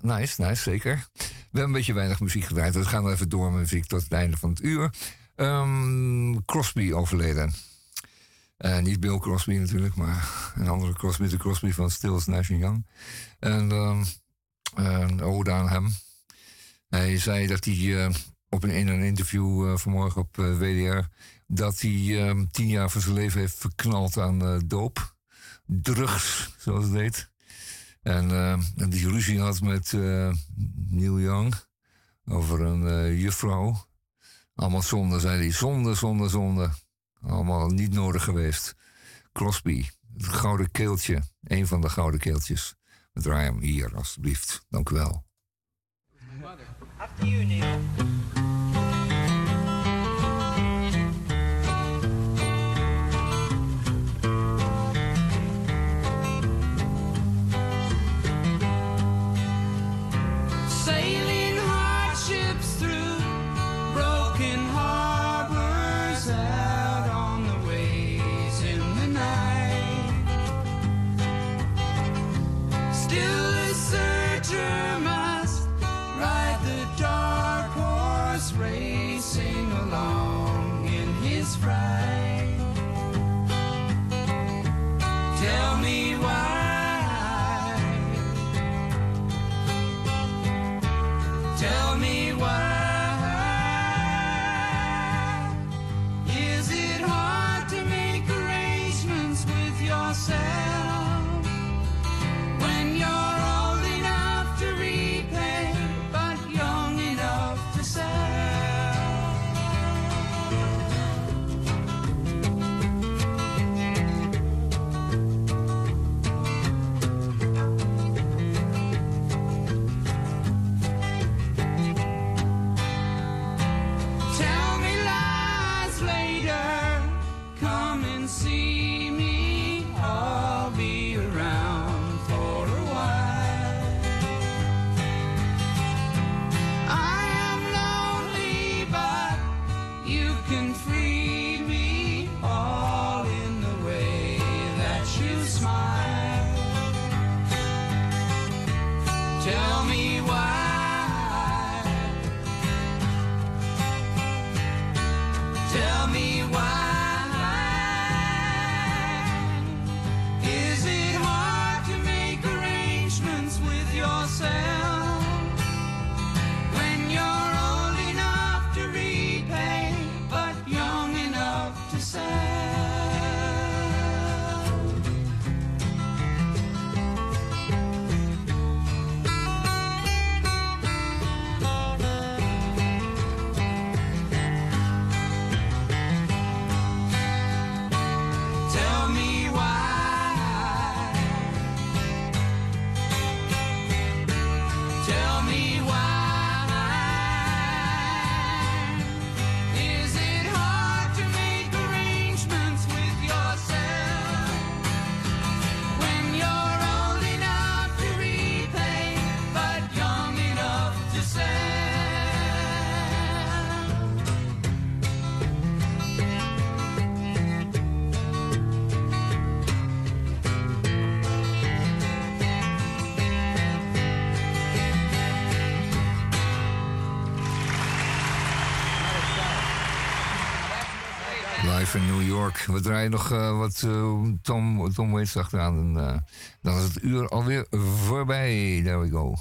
Speaker 6: nice, nice, zeker. We hebben een beetje weinig muziek gedraaid, we gaan even door met muziek tot het einde van het uur. Ehm, Crosby overleden. Eh, niet Bill Crosby natuurlijk, maar een andere Crosby, de Crosby van Stills Nash Young. En ehm, een ode aan hem. Hij zei dat hij eh, op een, in een interview eh, vanmorgen op WDR... dat hij ehm, tien jaar van zijn leven heeft verknald aan doop. Drugs, zoals het heet. En, eh, en die ruzie had met eh, Neil Young over een eh, juffrouw. Allemaal zonde, zei hij. Zonde, zonde, zonde. Allemaal niet nodig geweest. Crosby, het gouden keeltje. Een van de gouden keeltjes. We draaien hem hier, alstublieft. Dank u wel.
Speaker 8: After you.
Speaker 9: van New York. We draaien nog eh, wat eh, Tom, Tom achteraan. Eh, dan is het uur alweer voorbij. There we go.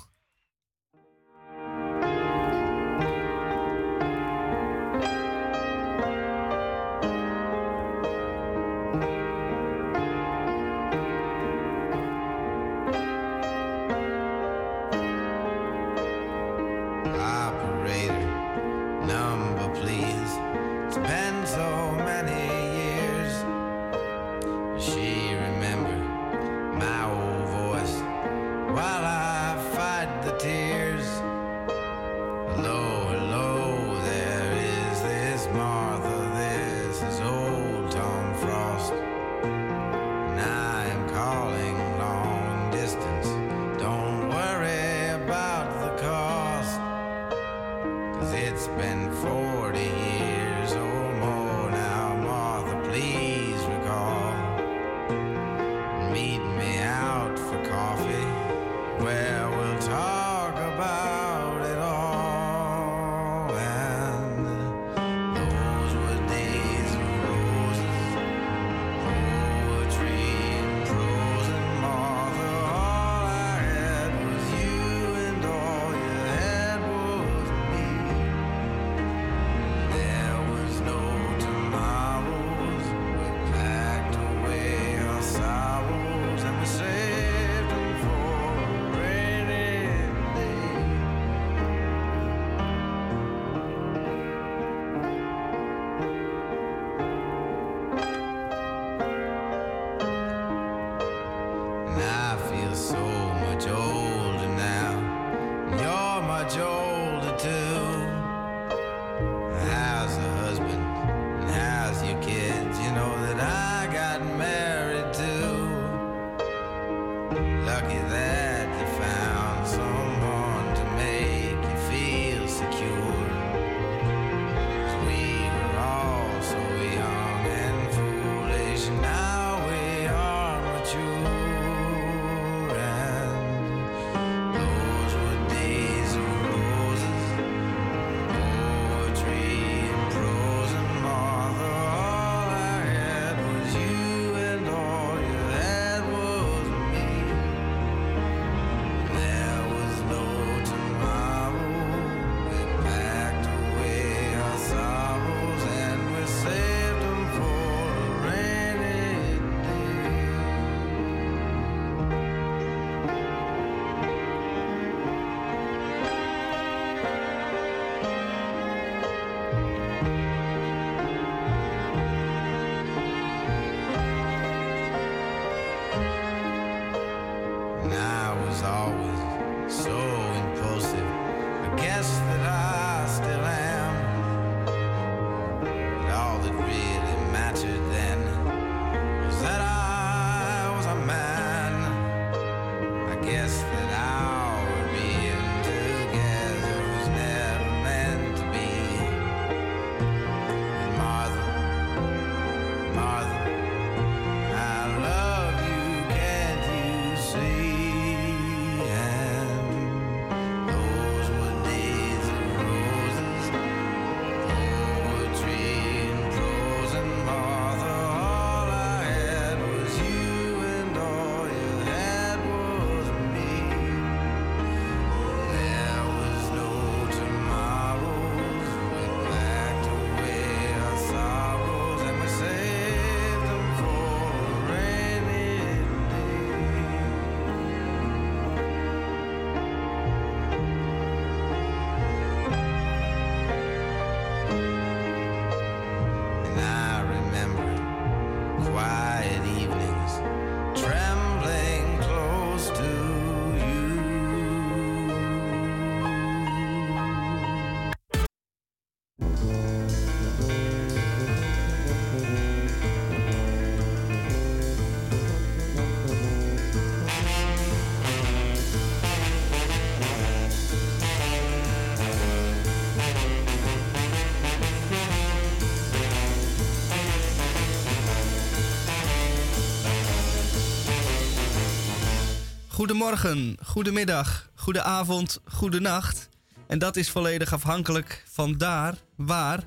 Speaker 1: goedemorgen, goedemiddag, goedenavond, goedenacht. En dat is volledig afhankelijk van daar, waar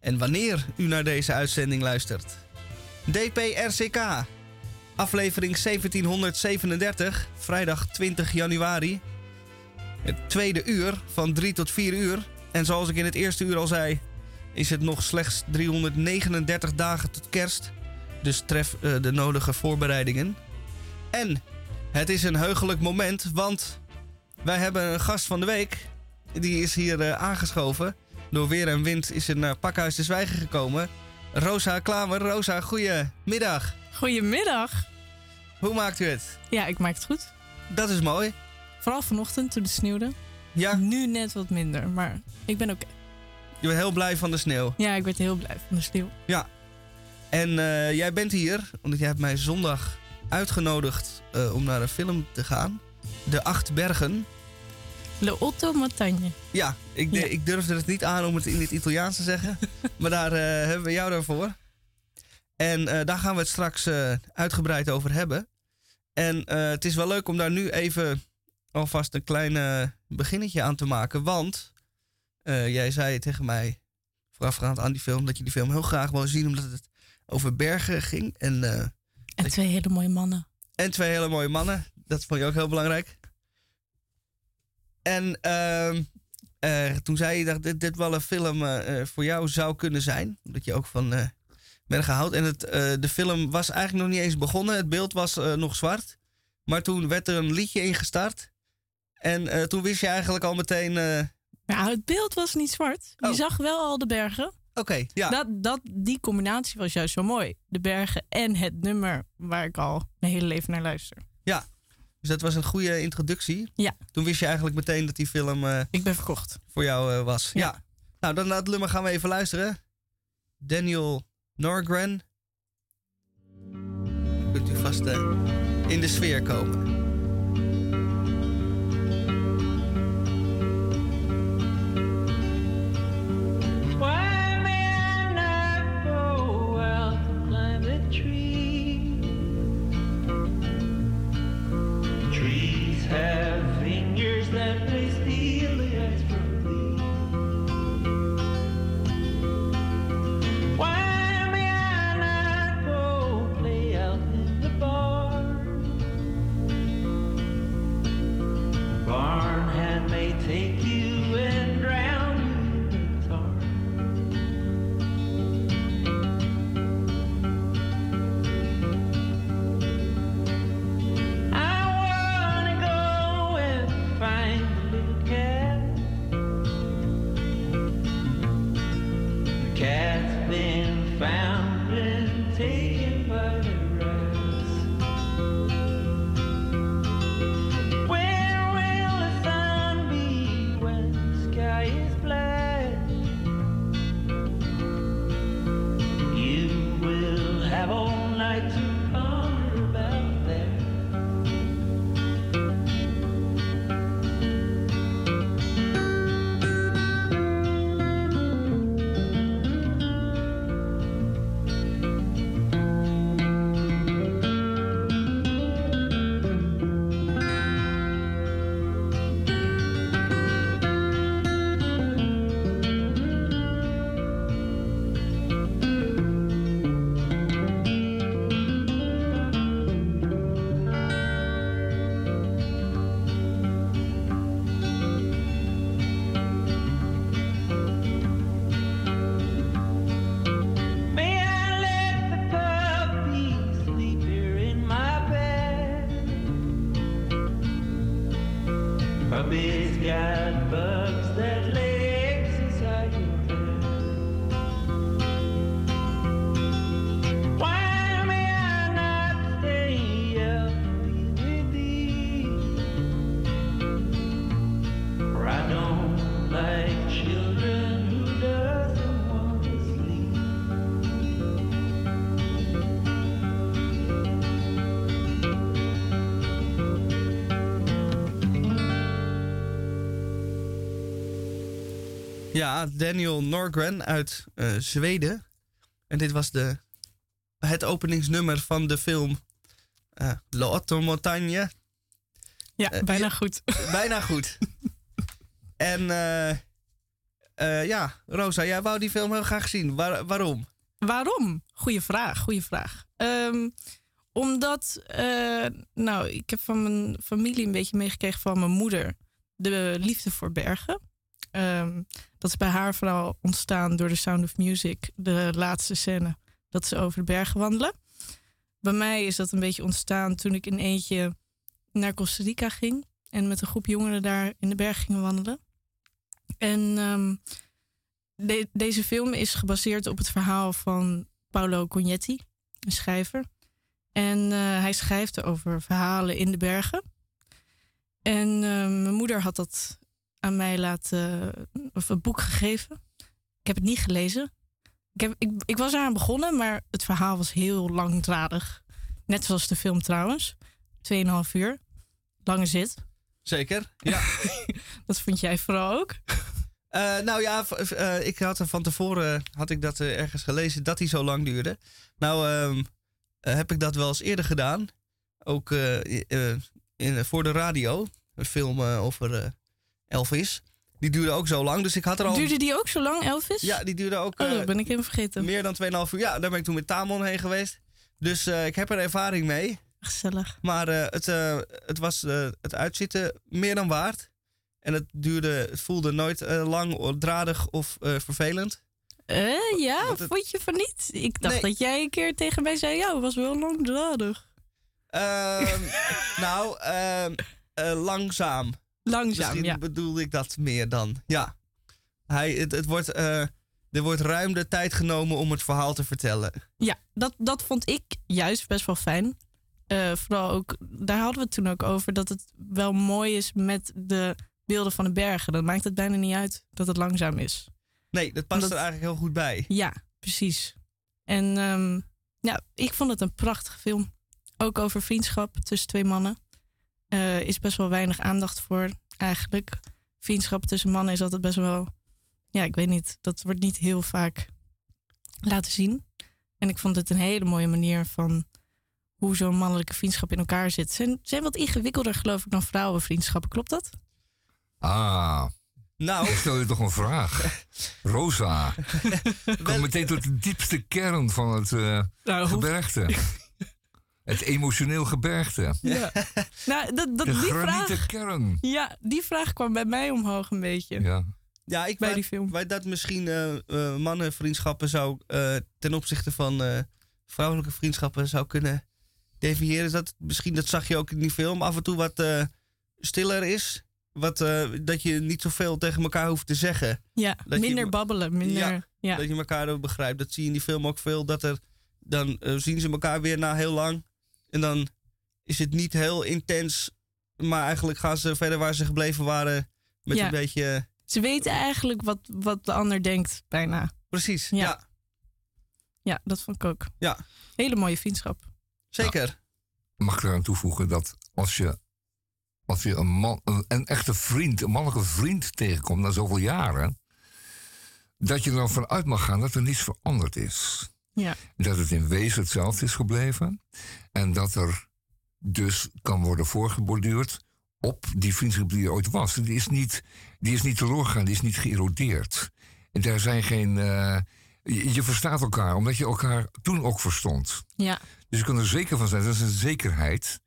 Speaker 1: en wanneer u naar deze uitzending luistert. DPRCK, aflevering 1737, vrijdag 20 januari. Het tweede uur van 3 tot 4 uur. En zoals ik in het eerste uur al zei, is het nog slechts 339 dagen tot kerst. Dus tref eh, de nodige voorbereidingen. En het is een heugelijk moment, want wij hebben een gast van de week. Die is hier eh, aangeschoven. Door weer en wind is ze naar Pakhuis de Zwijgen gekomen. Rosa Klamer. Rosa, goedemiddag.
Speaker 10: Goedemiddag.
Speaker 1: Hoe maakt u het?
Speaker 10: Ja, ik maak het goed.
Speaker 1: Dat is mooi.
Speaker 10: Vooral vanochtend toen het sneeuwde.
Speaker 1: Ja,
Speaker 10: Nu net wat minder, maar ik ben oké.
Speaker 1: je bent heel blij van de sneeuw.
Speaker 10: Ja, ik werd heel blij van de sneeuw.
Speaker 1: Ja. En eh, jij bent hier, omdat jij hebt mij zondag uitgenodigd eh, om naar een film te gaan. De Acht Bergen.
Speaker 10: Le Otto Montagne.
Speaker 1: Ja, ik,
Speaker 10: Ja.
Speaker 1: ik durfde het niet aan om het in het Italiaans te zeggen. maar daar eh, hebben we jou daarvoor. En eh, daar gaan we het straks uitgebreid over hebben. En het is wel leuk om daar nu even alvast een klein beginnetje aan te maken. Want jij zei tegen mij voorafgaand aan die film dat je die film heel graag wou zien omdat het over bergen ging. En,
Speaker 10: En twee hele mooie mannen.
Speaker 1: en twee hele mooie mannen. Dat vond je ook heel belangrijk. En ehm, eh, toen zei je dat dit, dit wel een film eh, eh, voor jou zou kunnen zijn. Omdat je ook van eh bergen houdt. En het, eh, de film was eigenlijk nog niet eens begonnen. Het beeld was nog zwart. Maar toen werd er een liedje ingestart. En eh, toen wist je eigenlijk al meteen... eh,
Speaker 10: Ja, het beeld was niet zwart. Je
Speaker 1: Oh.
Speaker 10: zag wel al de bergen.
Speaker 1: Oké, ja.
Speaker 10: Dat, dat, die combinatie was juist zo mooi. De bergen en het nummer waar ik al mijn hele leven naar luister.
Speaker 1: ja. Dus dat was een goede introductie.
Speaker 10: Ja.
Speaker 1: Toen wist je eigenlijk meteen dat die film... eh,
Speaker 10: Ik ben verkocht.
Speaker 1: voor jou eh, was. Ja.
Speaker 10: Ja.
Speaker 1: Nou, dan naar het nummer gaan we even luisteren. Daniel Norgren. Kunt u vast eh, in de sfeer komen. Ja, Daniel Norgren uit eh, Zweden. En dit was de, het openingsnummer van de film eh Le Otto Montagne.
Speaker 10: Ja,
Speaker 1: Eh,
Speaker 10: bijna goed.
Speaker 1: Bijna goed. en eh, eh, ja, Rosa, jij wou die film heel graag zien. Waar- waarom?
Speaker 10: Waarom? Goeie vraag, goeie vraag. Ehm, omdat, eh, nou, ik heb van mijn familie een beetje meegekregen van mijn moeder de liefde voor bergen. Ehm, dat is bij haar vooral ontstaan door The Sound of Music, de laatste scène, dat ze over de bergen wandelen. Bij mij is dat een beetje ontstaan toen ik in eentje naar Costa Rica ging en met een groep jongeren daar in de bergen gingen wandelen. En ehm, de- deze film is gebaseerd op het verhaal van Paolo Cognetti, een schrijver. En eh, hij schrijft over verhalen in de bergen. En eh, mijn moeder had dat aan mij laten, of een boek gegeven. Ik heb het niet gelezen. Ik, heb, ik, ik was eraan begonnen, maar het verhaal was heel langdradig. Net zoals de film trouwens. 2,5 uur. Lange zit.
Speaker 1: Zeker, ja.
Speaker 10: Dat vond jij vooral ook?
Speaker 1: Eh, nou ja, eh, ik had er van tevoren had ik dat eh, ergens gelezen dat hij zo lang duurde. Nou ehm, eh, heb ik dat wel eens eerder gedaan. Ook eh, eh, in, voor de radio. Een film eh, over eh, Elvis. Die duurde ook zo lang, dus ik had er al...
Speaker 10: Duurde die ook zo lang, Elvis?
Speaker 1: Ja, die duurde ook
Speaker 10: Oh,
Speaker 1: eh,
Speaker 10: dat ben ik even vergeten.
Speaker 1: meer dan 2,5 uur. Ja, daar ben ik toen met Tamon heen geweest. Dus eh, ik heb er ervaring mee.
Speaker 10: Gezellig.
Speaker 1: Maar eh, het, eh, het was eh, het uitzitten meer dan waard. En het duurde, het voelde nooit eh, lang, dradig of eh, vervelend.
Speaker 10: Eh, ja,
Speaker 1: het-
Speaker 10: vond je van niet? Ik dacht
Speaker 1: Nee.
Speaker 10: dat jij een keer tegen mij zei, ja, het was wel langdradig.
Speaker 1: Ehm, nou, ehm, eh, langzaam.
Speaker 10: Langzaam,
Speaker 1: Misschien
Speaker 10: ja.
Speaker 1: bedoelde ik dat meer dan. Ja. Hij, het, het wordt, eh, er wordt ruim de tijd genomen om het verhaal te vertellen.
Speaker 10: Ja, dat, dat vond ik juist best wel fijn. Eh, vooral ook, daar hadden we het toen ook over, dat het wel mooi is met de beelden van de bergen. Dan maakt het bijna niet uit dat het langzaam is.
Speaker 1: Nee, dat past er eigenlijk heel goed bij.
Speaker 10: Ja, precies. En ehm, ja, ik vond het een prachtige film. Ook over vriendschap tussen twee mannen. Eh is best wel weinig aandacht voor eigenlijk. Vriendschap tussen mannen is altijd best wel... Ja, ik weet niet. Dat wordt niet heel vaak laten zien. En ik vond het een hele mooie manier van hoe zo'n mannelijke vriendschap in elkaar zit. Ze zijn, zijn wat ingewikkelder, geloof ik, dan vrouwenvriendschappen. Klopt dat?
Speaker 2: Ah,
Speaker 1: Nou,
Speaker 2: ik stel je toch een vraag. Rosa, kom meteen tot de diepste kern van het
Speaker 10: Nou, hoe-
Speaker 2: gebergte. Het emotioneel gebergte.
Speaker 10: Ja. nou, dat, dat,
Speaker 2: De
Speaker 10: die
Speaker 2: granieten
Speaker 10: vraag...
Speaker 2: kern.
Speaker 10: Ja, die vraag kwam bij mij omhoog een beetje.
Speaker 2: Ja.
Speaker 1: Ja, ik
Speaker 10: Bij die film.
Speaker 1: wou dat misschien eh, eh, mannenvriendschappen zou eh, ten opzichte van eh, vrouwelijke vriendschappen zou kunnen definiëren. Dat, misschien, dat zag je ook in die film, af en toe wat eh, stiller is. Wat, eh, dat je niet zoveel tegen elkaar hoeft te zeggen.
Speaker 10: Ja,
Speaker 1: Dat je-
Speaker 10: minder babbelen, minder...
Speaker 1: Ja,
Speaker 10: Ja,
Speaker 1: Dat je elkaar ook begrijpt. Dat zie je in die film ook veel. Dat er, dan zien ze elkaar weer na heel lang. En dan is het niet heel intens. Maar eigenlijk gaan ze verder waar ze gebleven waren. Met
Speaker 10: Ja.
Speaker 1: een beetje...
Speaker 10: Ze weten eigenlijk wat, wat de ander denkt, bijna.
Speaker 1: Precies,
Speaker 10: Ja.
Speaker 1: ja.
Speaker 10: Ja, dat vond ik ook.
Speaker 1: Ja.
Speaker 10: Hele mooie vriendschap.
Speaker 1: Zeker.
Speaker 2: Mag ik eraan toevoegen dat als je, als je een, man, een, een echte vriend, een mannelijke vriend tegenkomt na zoveel jaren, dat je er dan vanuit mag gaan dat er niets veranderd is.
Speaker 10: Ja.
Speaker 2: Dat het in wezen hetzelfde is gebleven. En dat er dus kan worden voorgeborduurd op die vriendschap die er ooit was. Die is niet, die is niet gegaan, die is niet geërodeerd. En daar zijn geen. eh, je, je verstaat elkaar, omdat je elkaar toen ook verstond.
Speaker 10: Ja.
Speaker 2: Dus je kunt er zeker van zijn, dat is een zekerheid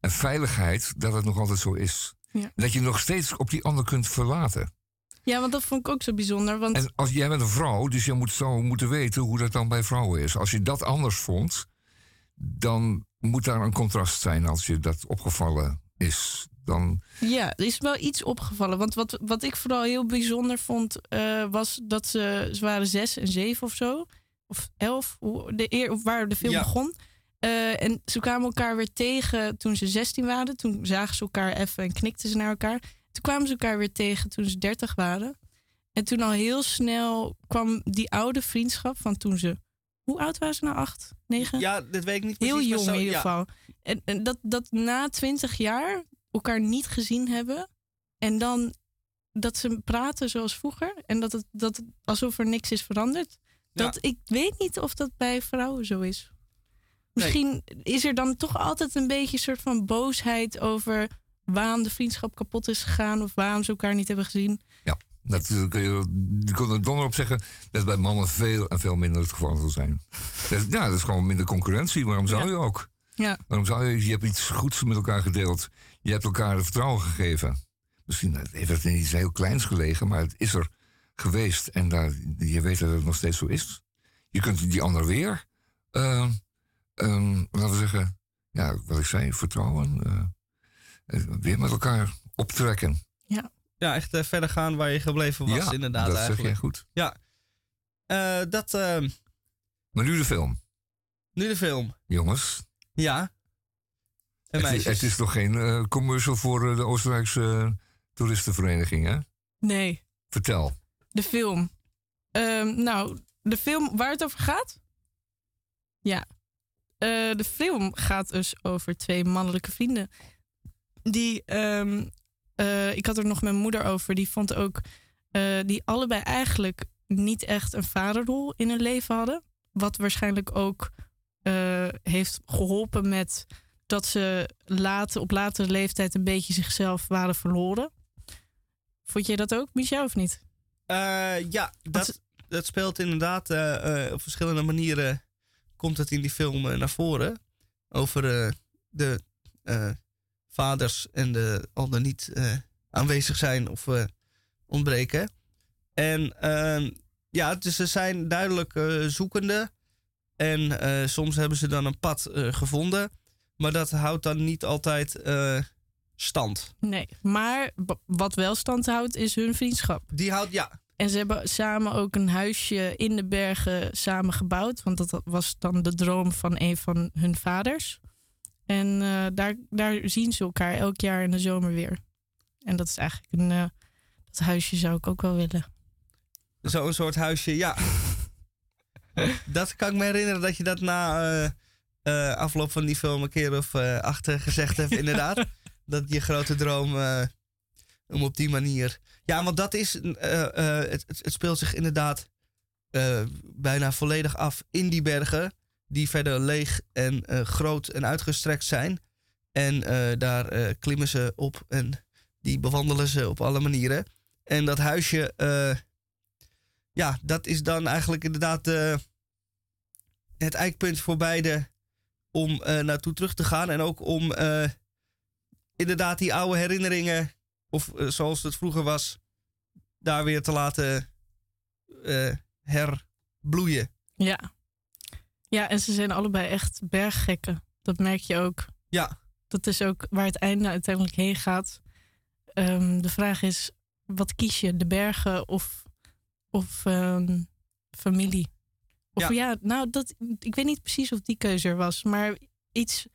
Speaker 2: en veiligheid dat het nog altijd zo is.
Speaker 10: Ja.
Speaker 2: Dat je nog steeds op die ander kunt verlaten.
Speaker 10: Ja, want dat vond ik ook zo bijzonder. Want
Speaker 2: En als jij bent een vrouw, dus je moet zo moeten weten hoe dat dan bij vrouwen is. Als je dat anders vond, dan moet daar een contrast zijn als je dat opgevallen is. Dan,
Speaker 10: ja, er is wel iets opgevallen. Want wat, wat ik vooral heel bijzonder vond, eh, was dat ze, ze waren zes en zeven of zo. Of elf, hoe- de eer, waar de film
Speaker 1: Ja.
Speaker 10: begon. Eh, en ze kwamen elkaar weer tegen toen ze 16 waren. Toen zagen ze elkaar even en knikten ze naar elkaar. Toen kwamen ze elkaar weer tegen toen ze 30 waren. En toen al heel snel kwam die oude vriendschap van toen ze. Hoe oud waren ze nou? Acht? Negen?
Speaker 1: Ja, dit weet ik niet
Speaker 10: Heel
Speaker 1: precies. maar
Speaker 10: jong
Speaker 1: zo-
Speaker 10: in ieder
Speaker 1: ja.
Speaker 10: geval. En, en dat, dat na twintig jaar elkaar niet gezien hebben. En dan dat ze praten zoals vroeger. En dat het, dat het alsof er niks is veranderd. Dat, Ik weet niet of dat bij vrouwen zo is. Misschien is er dan toch altijd een beetje een soort van boosheid over waarom de vriendschap kapot is gegaan. Of waarom ze elkaar niet hebben gezien.
Speaker 2: Ja. Natuurlijk kun je, je kunt er donder op zeggen dat bij mannen veel en veel minder het geval zal zijn. Dat, ja, dat is gewoon minder concurrentie. Waarom zou
Speaker 10: Ja.
Speaker 2: je ook?
Speaker 10: Ja.
Speaker 2: Waarom zou je? Je hebt iets goeds met elkaar gedeeld. Je hebt elkaar het vertrouwen gegeven. Misschien heeft het in iets heel kleins gelegen, maar het is er geweest. En daar, je weet dat het nog steeds zo is. Je kunt die ander weer, eh, ehm, laten we zeggen, ja, wat ik zei, vertrouwen. eh, eh, weer met elkaar optrekken.
Speaker 1: Ja, echt eh, verder gaan waar je gebleven was,
Speaker 2: ja,
Speaker 1: inderdaad.
Speaker 2: dat
Speaker 1: eigenlijk.
Speaker 2: zeg jij goed.
Speaker 1: Ja. Eh, dat, eh,
Speaker 2: Maar nu de film,
Speaker 1: nu de film.
Speaker 2: jongens.
Speaker 1: Ja. En
Speaker 2: Het is,
Speaker 1: meisjes.
Speaker 2: het is toch geen eh, commercial voor de Oostenrijkse toeristenvereniging, hè?
Speaker 10: Nee,
Speaker 2: Vertel.
Speaker 10: de film. Ehm, nou, de film waar het over gaat? Ja. Eh, de film gaat dus over twee mannelijke vrienden. Die, ehm, eh, ik had er nog met mijn moeder over, die vond ook, eh, die allebei eigenlijk niet echt een vaderrol in hun leven hadden. Wat waarschijnlijk ook eh, heeft geholpen met dat ze later, op latere leeftijd een beetje zichzelf waren verloren. Vond jij dat ook, Michel, of niet?
Speaker 1: Ja, dat, dat speelt inderdaad op verschillende manieren. Komt het in die film naar voren. Over de vaders en de al dan niet eh, aanwezig zijn of eh, ontbreken. En ehm, ja, dus ze zijn duidelijk eh, zoekende. En soms hebben ze dan een pad gevonden. Maar dat houdt dan niet altijd stand.
Speaker 10: Nee, maar wat wel stand houdt is hun vriendschap.
Speaker 1: Die houdt, ja.
Speaker 10: En ze hebben samen ook een huisje in de bergen samen gebouwd. Want dat was dan de droom van een van hun vaders. En eh, daar, daar zien ze elkaar elk jaar in de zomer weer. En dat is eigenlijk een... eh, dat huisje zou ik ook wel willen.
Speaker 1: Zo'n soort huisje, ja. dat kan ik me herinneren dat je dat na eh, afloop van die film een keer of achter gezegd hebt, inderdaad. dat je grote droom om op die manier. Ja, want dat is. het, het speelt zich inderdaad bijna volledig af in die bergen. Die verder leeg en eh, groot en uitgestrekt zijn. En eh, daar eh, klimmen ze op en die bewandelen ze op alle manieren. En dat huisje, ja, dat is dan eigenlijk inderdaad het eikpunt voor beide om naartoe terug te gaan. En ook om inderdaad die oude herinneringen, of zoals het vroeger was, daar weer te laten herbloeien.
Speaker 10: Ja. Ja, en ze zijn allebei echt berggekken. Dat merk je ook.
Speaker 1: Ja.
Speaker 10: Dat is ook waar het einde uiteindelijk heen gaat. Ehm, de vraag is, wat kies je? De bergen of, of ehm, familie? Of
Speaker 1: Ja.
Speaker 10: ja. nou, dat, ik weet niet precies of die keuze er was. Maar iets,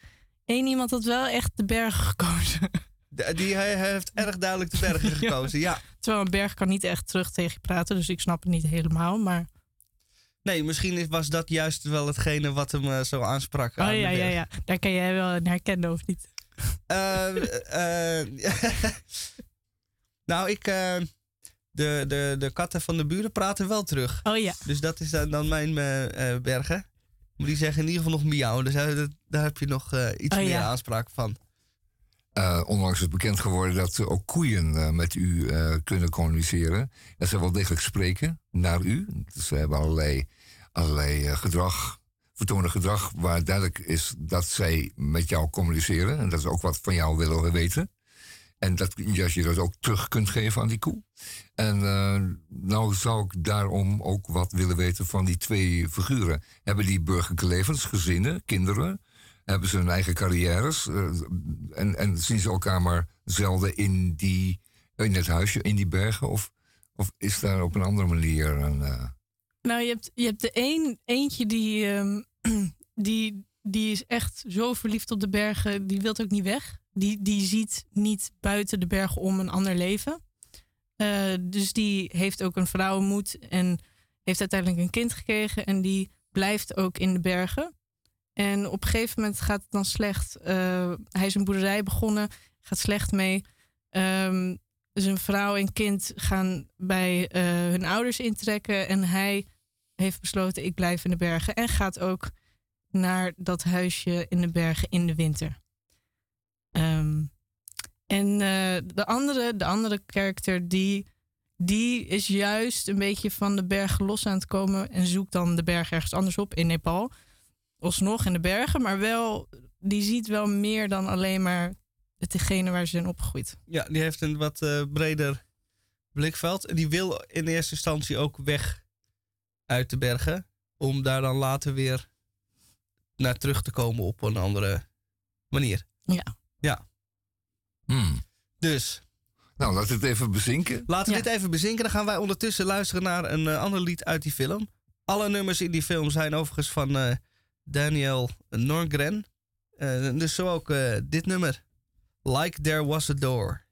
Speaker 10: één iemand had wel echt de bergen gekozen.
Speaker 1: De- die hij heeft erg duidelijk de bergen gekozen, ja.
Speaker 10: Terwijl een berg kan niet echt terug tegen je praten. Dus ik snap het niet helemaal. Maar
Speaker 1: Nee, misschien is- was dat juist wel hetgene wat hem eh, zo aansprak.
Speaker 10: oh,
Speaker 1: aan de
Speaker 10: ja, ja, ja, daar kan jij wel in herkennen of niet?
Speaker 1: Eh, nou, ik. eh, de, de, de katten van de buren praten wel terug.
Speaker 10: Oh ja.
Speaker 1: Dus dat is dan, dan mijn bergen. Maar die zeggen in ieder geval nog miauw. Dus daar, daar heb je nog eh, iets
Speaker 10: Oh,
Speaker 1: meer
Speaker 10: ja.
Speaker 1: aanspraak van.
Speaker 2: Eh, onlangs is bekend geworden dat ook koeien eh, met u eh, kunnen communiceren. Dat ze wel degelijk spreken naar u. Dus ze hebben allerlei, allerlei eh, gedrag, vertonen gedrag waar duidelijk is dat zij met jou communiceren. En dat ze ook wat van jou willen weten. En dat als je dat ook terug kunt geven aan die koe. En eh, nou zou ik daarom ook wat willen weten van die twee figuren. Hebben die burgerlijke levens, gezinnen, kinderen? Hebben ze hun eigen carrières? eh, en, en zien ze elkaar maar zelden in, die, in het huisje, in die bergen? Of, of is daar op een andere manier een...
Speaker 10: Nou, je hebt, je hebt de een, eentje die, ehm, die, die is echt zo verliefd op de bergen, die wil ook niet weg. Die, die ziet niet buiten de bergen om een ander leven. Eh, dus die heeft ook een vrouwenmoed en heeft uiteindelijk een kind gekregen. En die blijft ook in de bergen. En op een gegeven moment gaat het dan slecht. Eh, hij is een boerderij begonnen, gaat slecht mee. Ehm, zijn vrouw en kind gaan bij eh, hun ouders intrekken. En hij heeft besloten, ik blijf in de bergen. En gaat ook naar dat huisje in de bergen in de winter. Ehm, en eh, de, andere, de andere karakter, die die is juist een beetje van de bergen los aan het komen en zoekt dan de berg ergens anders op in Nepal. Alsnog in de bergen, maar wel, die ziet wel meer dan alleen maar hetgene waar ze zijn opgegroeid.
Speaker 4: Ja, die heeft een wat eh, breder blikveld. En die wil in eerste instantie ook weg uit de bergen. Om daar dan later weer naar terug te komen op een andere manier.
Speaker 10: Ja.
Speaker 4: Ja.
Speaker 2: Hmm.
Speaker 4: Dus.
Speaker 2: Nou, laat het even bezinken.
Speaker 4: Laten we dit even bezinken. Dan gaan wij ondertussen luisteren naar een eh, ander lied uit die film. Alle nummers in die film zijn overigens van eh, Daniel Norgren. Eh, dus zo ook eh, dit nummer. Like There Was a Door.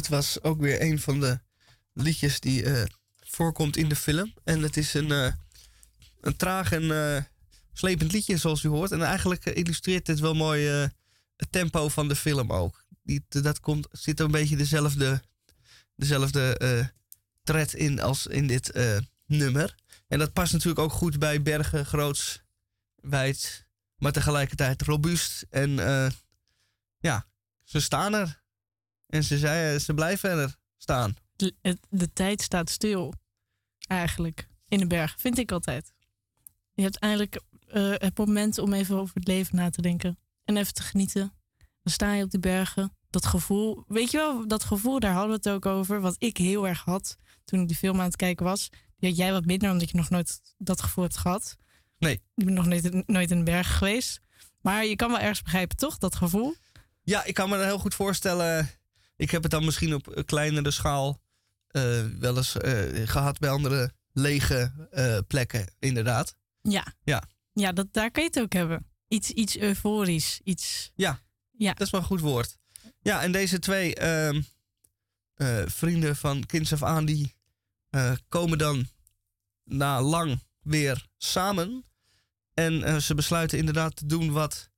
Speaker 1: Dit was ook weer een van de liedjes die eh, voorkomt in de film. En het is een, eh, een traag en eh, slepend liedje, zoals u hoort. En eigenlijk illustreert dit wel mooi het tempo van de film ook. Die, dat komt, zit een beetje dezelfde, dezelfde tred in als in dit nummer. En dat past natuurlijk ook goed bij Bergen, groots, wijd, maar tegelijkertijd robuust. En ja, ze staan er. En ze, zei, ze blijven er staan.
Speaker 10: De, de tijd staat stil, eigenlijk, in de berg, vind ik altijd. Je hebt eigenlijk eh, het moment om even over het leven na te denken. En even te genieten. Dan sta je op die bergen. Dat gevoel, weet je wel, dat gevoel, daar hadden we het ook over. Wat ik heel erg had toen ik die film aan het kijken was. Die had jij wat minder, omdat je nog nooit dat gevoel hebt gehad.
Speaker 1: Nee.
Speaker 10: Ik ben nog nooit, nooit in de bergen geweest. Maar je kan wel ergens begrijpen, toch? Dat gevoel.
Speaker 1: Ja, ik kan me dat heel goed voorstellen. Ik heb het dan misschien op een kleinere schaal eh, wel eens eh, gehad bij andere lege eh, plekken, inderdaad.
Speaker 10: Ja.
Speaker 1: Ja.
Speaker 10: Ja, dat, daar kan je het ook hebben. Iets, iets euforisch. Iets...
Speaker 1: Ja.
Speaker 10: Ja.
Speaker 1: Dat is wel een goed woord. Ja, en deze twee ehm, eh, vrienden van kinds af aan, die komen dan na lang weer samen. En ze besluiten inderdaad te doen wat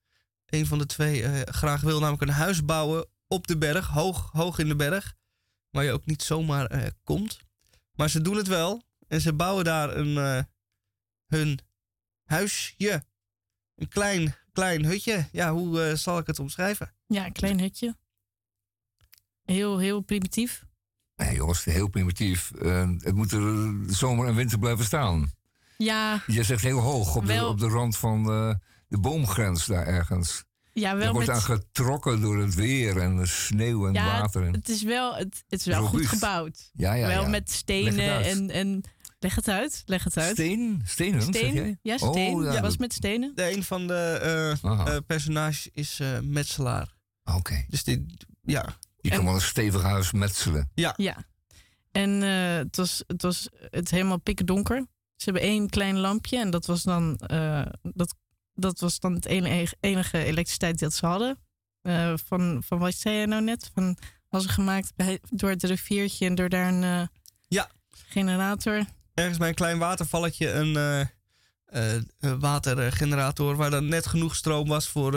Speaker 1: een van de twee graag wil, namelijk een huis bouwen op de berg, hoog, hoog in de berg, waar je ook niet zomaar eh, komt. Maar ze doen het wel en ze bouwen daar een, eh, hun huisje. Een klein, klein hutje. Ja, hoe eh, zal ik het omschrijven?
Speaker 10: Ja, een klein hutje. Heel, heel primitief.
Speaker 2: Nee, jongens, heel primitief. Het moet er zomer en winter blijven staan.
Speaker 10: Ja,
Speaker 2: Je zegt heel hoog, op, de, op de rand van eh, de boomgrens daar ergens.
Speaker 10: Ja
Speaker 2: er
Speaker 10: wel
Speaker 2: wordt
Speaker 10: met...
Speaker 2: aan getrokken door het weer en de sneeuw en
Speaker 10: ja,
Speaker 2: water. En,
Speaker 10: het is wel, het, het is wel goed gebouwd.
Speaker 2: ja, ja,
Speaker 10: wel
Speaker 2: ja.
Speaker 10: met stenen en, en... Leg het uit, leg het uit.
Speaker 2: Steen? Stenen, zeg
Speaker 10: Steen?
Speaker 2: jij?
Speaker 10: Ja, steen.
Speaker 2: Oh, ja,
Speaker 10: ja, was met stenen.
Speaker 1: De een van de eh, eh, personages is eh, metselaar.
Speaker 2: Oké.
Speaker 1: Dus dit, ja.
Speaker 2: Je kan wel een stevig huis metselen.
Speaker 1: Ja.
Speaker 10: Ja. En eh, het, was, het was het helemaal pikken donker. Ze hebben één klein lampje en dat was dan, eh, dat, dat was dan het enige, enige elektriciteit dat ze hadden. Eh, van, van wat zei jij nou net? Van, was gemaakt bij, door het riviertje en door daar een eh,
Speaker 1: Ja.
Speaker 10: generator.
Speaker 1: Ergens bij een klein watervalletje een eh, een watergenerator waar dan net genoeg stroom was voor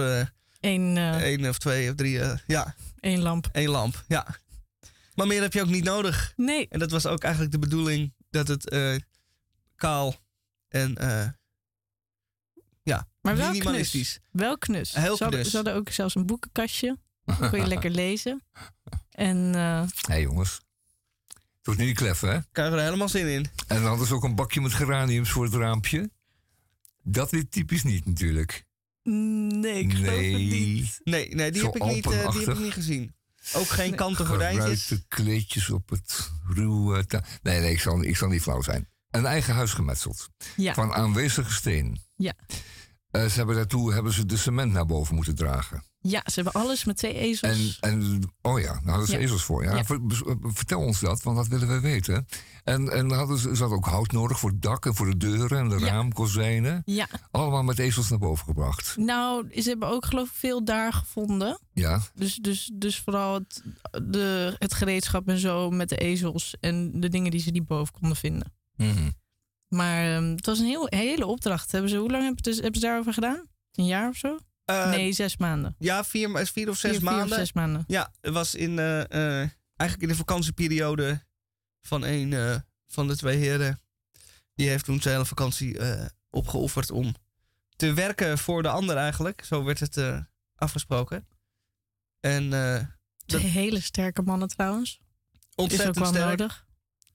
Speaker 10: Eén,
Speaker 1: één of twee of drie, ja,
Speaker 10: één lamp.
Speaker 1: één lamp. Ja. Maar meer heb je ook niet nodig.
Speaker 10: Nee,
Speaker 1: En dat was ook eigenlijk de bedoeling dat het kaal en ja,
Speaker 10: maar wel knus. Wel knus.
Speaker 1: Heel
Speaker 10: ze, hadden,
Speaker 1: knus.
Speaker 10: ze hadden ook zelfs een boekenkastje. Dan kon je lekker lezen. En eh,
Speaker 2: Hé jongens. Het wordt niet klef, hè?
Speaker 1: Krijg er helemaal zin in.
Speaker 2: En dan hadden ze ook een bakje met geraniums voor het raampje. Dat is typisch niet natuurlijk.
Speaker 10: nee, ik geloof het niet.
Speaker 1: Nee, nee die,
Speaker 2: Zo
Speaker 1: heb ik niet, eh, die heb ik niet gezien. Ook geen
Speaker 10: Nee.
Speaker 1: kanten gordijntjes.
Speaker 2: Geruite kleedjes op het ruwe... Nee, nee, ik zal, ik zal niet flauw zijn. Een eigen huis gemetseld.
Speaker 10: Ja.
Speaker 2: Van aanwezige steen.
Speaker 10: Ja.
Speaker 2: Eh, ze hebben daartoe hebben ze de cement naar boven moeten dragen.
Speaker 10: Ja, ze hebben alles met twee
Speaker 2: En,
Speaker 10: ezels.
Speaker 2: en, oh ja, daar hadden ze
Speaker 10: Ja.
Speaker 2: ezels voor. Ja. Bes- Vertel ons dat, want dat willen we weten. En, en hadden ze, ze hadden ook hout nodig voor het dak en voor de deuren en de
Speaker 10: Ja.
Speaker 2: raamkozijnen.
Speaker 10: Ja,
Speaker 2: Allemaal met ezels naar boven gebracht.
Speaker 10: nou, ze hebben ook geloof ik veel daar gevonden.
Speaker 2: Ja,
Speaker 10: Dus, dus, dus vooral het, de, het gereedschap en zo met de ezels en de dingen die ze die boven konden vinden.
Speaker 2: Mhm.
Speaker 10: Maar ehm, het was een heel, hele opdracht. Hebben ze, hoe lang hebben, ze- hebben ze daarover gedaan? Een jaar of zo?
Speaker 1: Eh,
Speaker 10: nee, zes maanden.
Speaker 1: Ja, vier, ma- vier of zes
Speaker 10: Vier- vier of
Speaker 1: maanden.
Speaker 10: zes maanden.
Speaker 1: Ja, het was in, eh, eh, eigenlijk in de vakantieperiode van een eh, van de twee heren. Die heeft toen zijn hele vakantie eh, opgeofferd om te werken voor de ander eigenlijk. Zo werd het eh, afgesproken. En eh,
Speaker 10: Twee hele sterke mannen trouwens. Is ook
Speaker 1: ontzettend
Speaker 10: wel
Speaker 1: sterk.
Speaker 10: nodig.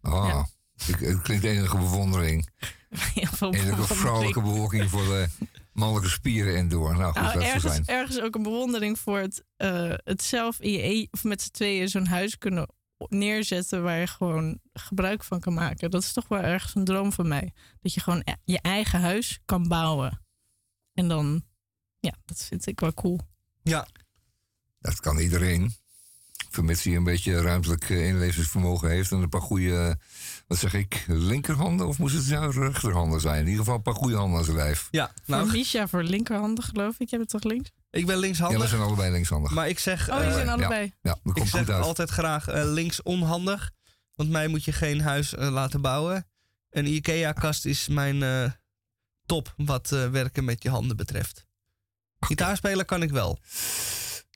Speaker 2: Ah,
Speaker 10: Ja.
Speaker 2: Ik, het klinkt enige bewondering.
Speaker 10: Heel veel
Speaker 2: Enige
Speaker 10: bewondering.
Speaker 2: vrouwelijke bevolking voor de mannelijke spieren in door. Nou goed,
Speaker 10: Nou,
Speaker 2: dat zo
Speaker 10: ergens,
Speaker 2: zijn.
Speaker 10: ergens ook een bewondering voor het, eh, het zelf in je e- of met z'n tweeën zo'n huis kunnen neerzetten waar je gewoon gebruik van kan maken. Dat is toch wel ergens een droom van mij. Dat je gewoon e- je eigen huis kan bouwen. En dan, ja, dat vind ik wel cool.
Speaker 1: Ja,
Speaker 2: Dat kan iedereen. Vermits hij een beetje ruimtelijk eh, inlevingsvermogen heeft en een paar goede, wat zeg ik, linkerhanden? Of moest het zijn rechterhanden zijn? In ieder geval een paar goede handen aan zijn lijf.
Speaker 1: ja.
Speaker 10: voor
Speaker 1: Nou,
Speaker 10: Misha voor linkerhanden geloof ik. Jij bent toch links?
Speaker 1: Ik ben
Speaker 2: Ja,
Speaker 1: linkshandig.
Speaker 2: we zijn allebei linkshandig.
Speaker 1: Maar ik zeg,
Speaker 10: Oh, jullie
Speaker 1: eh,
Speaker 10: zijn
Speaker 2: ja.
Speaker 10: allebei.
Speaker 2: ja, dat
Speaker 1: ik
Speaker 2: komt
Speaker 1: zeg
Speaker 2: goed uit.
Speaker 1: altijd graag eh, links onhandig. Want mij moet je geen huis eh, laten bouwen. Een IKEA-kast is mijn eh, top wat eh, werken met je handen betreft. Gitaarspelen kan ik wel.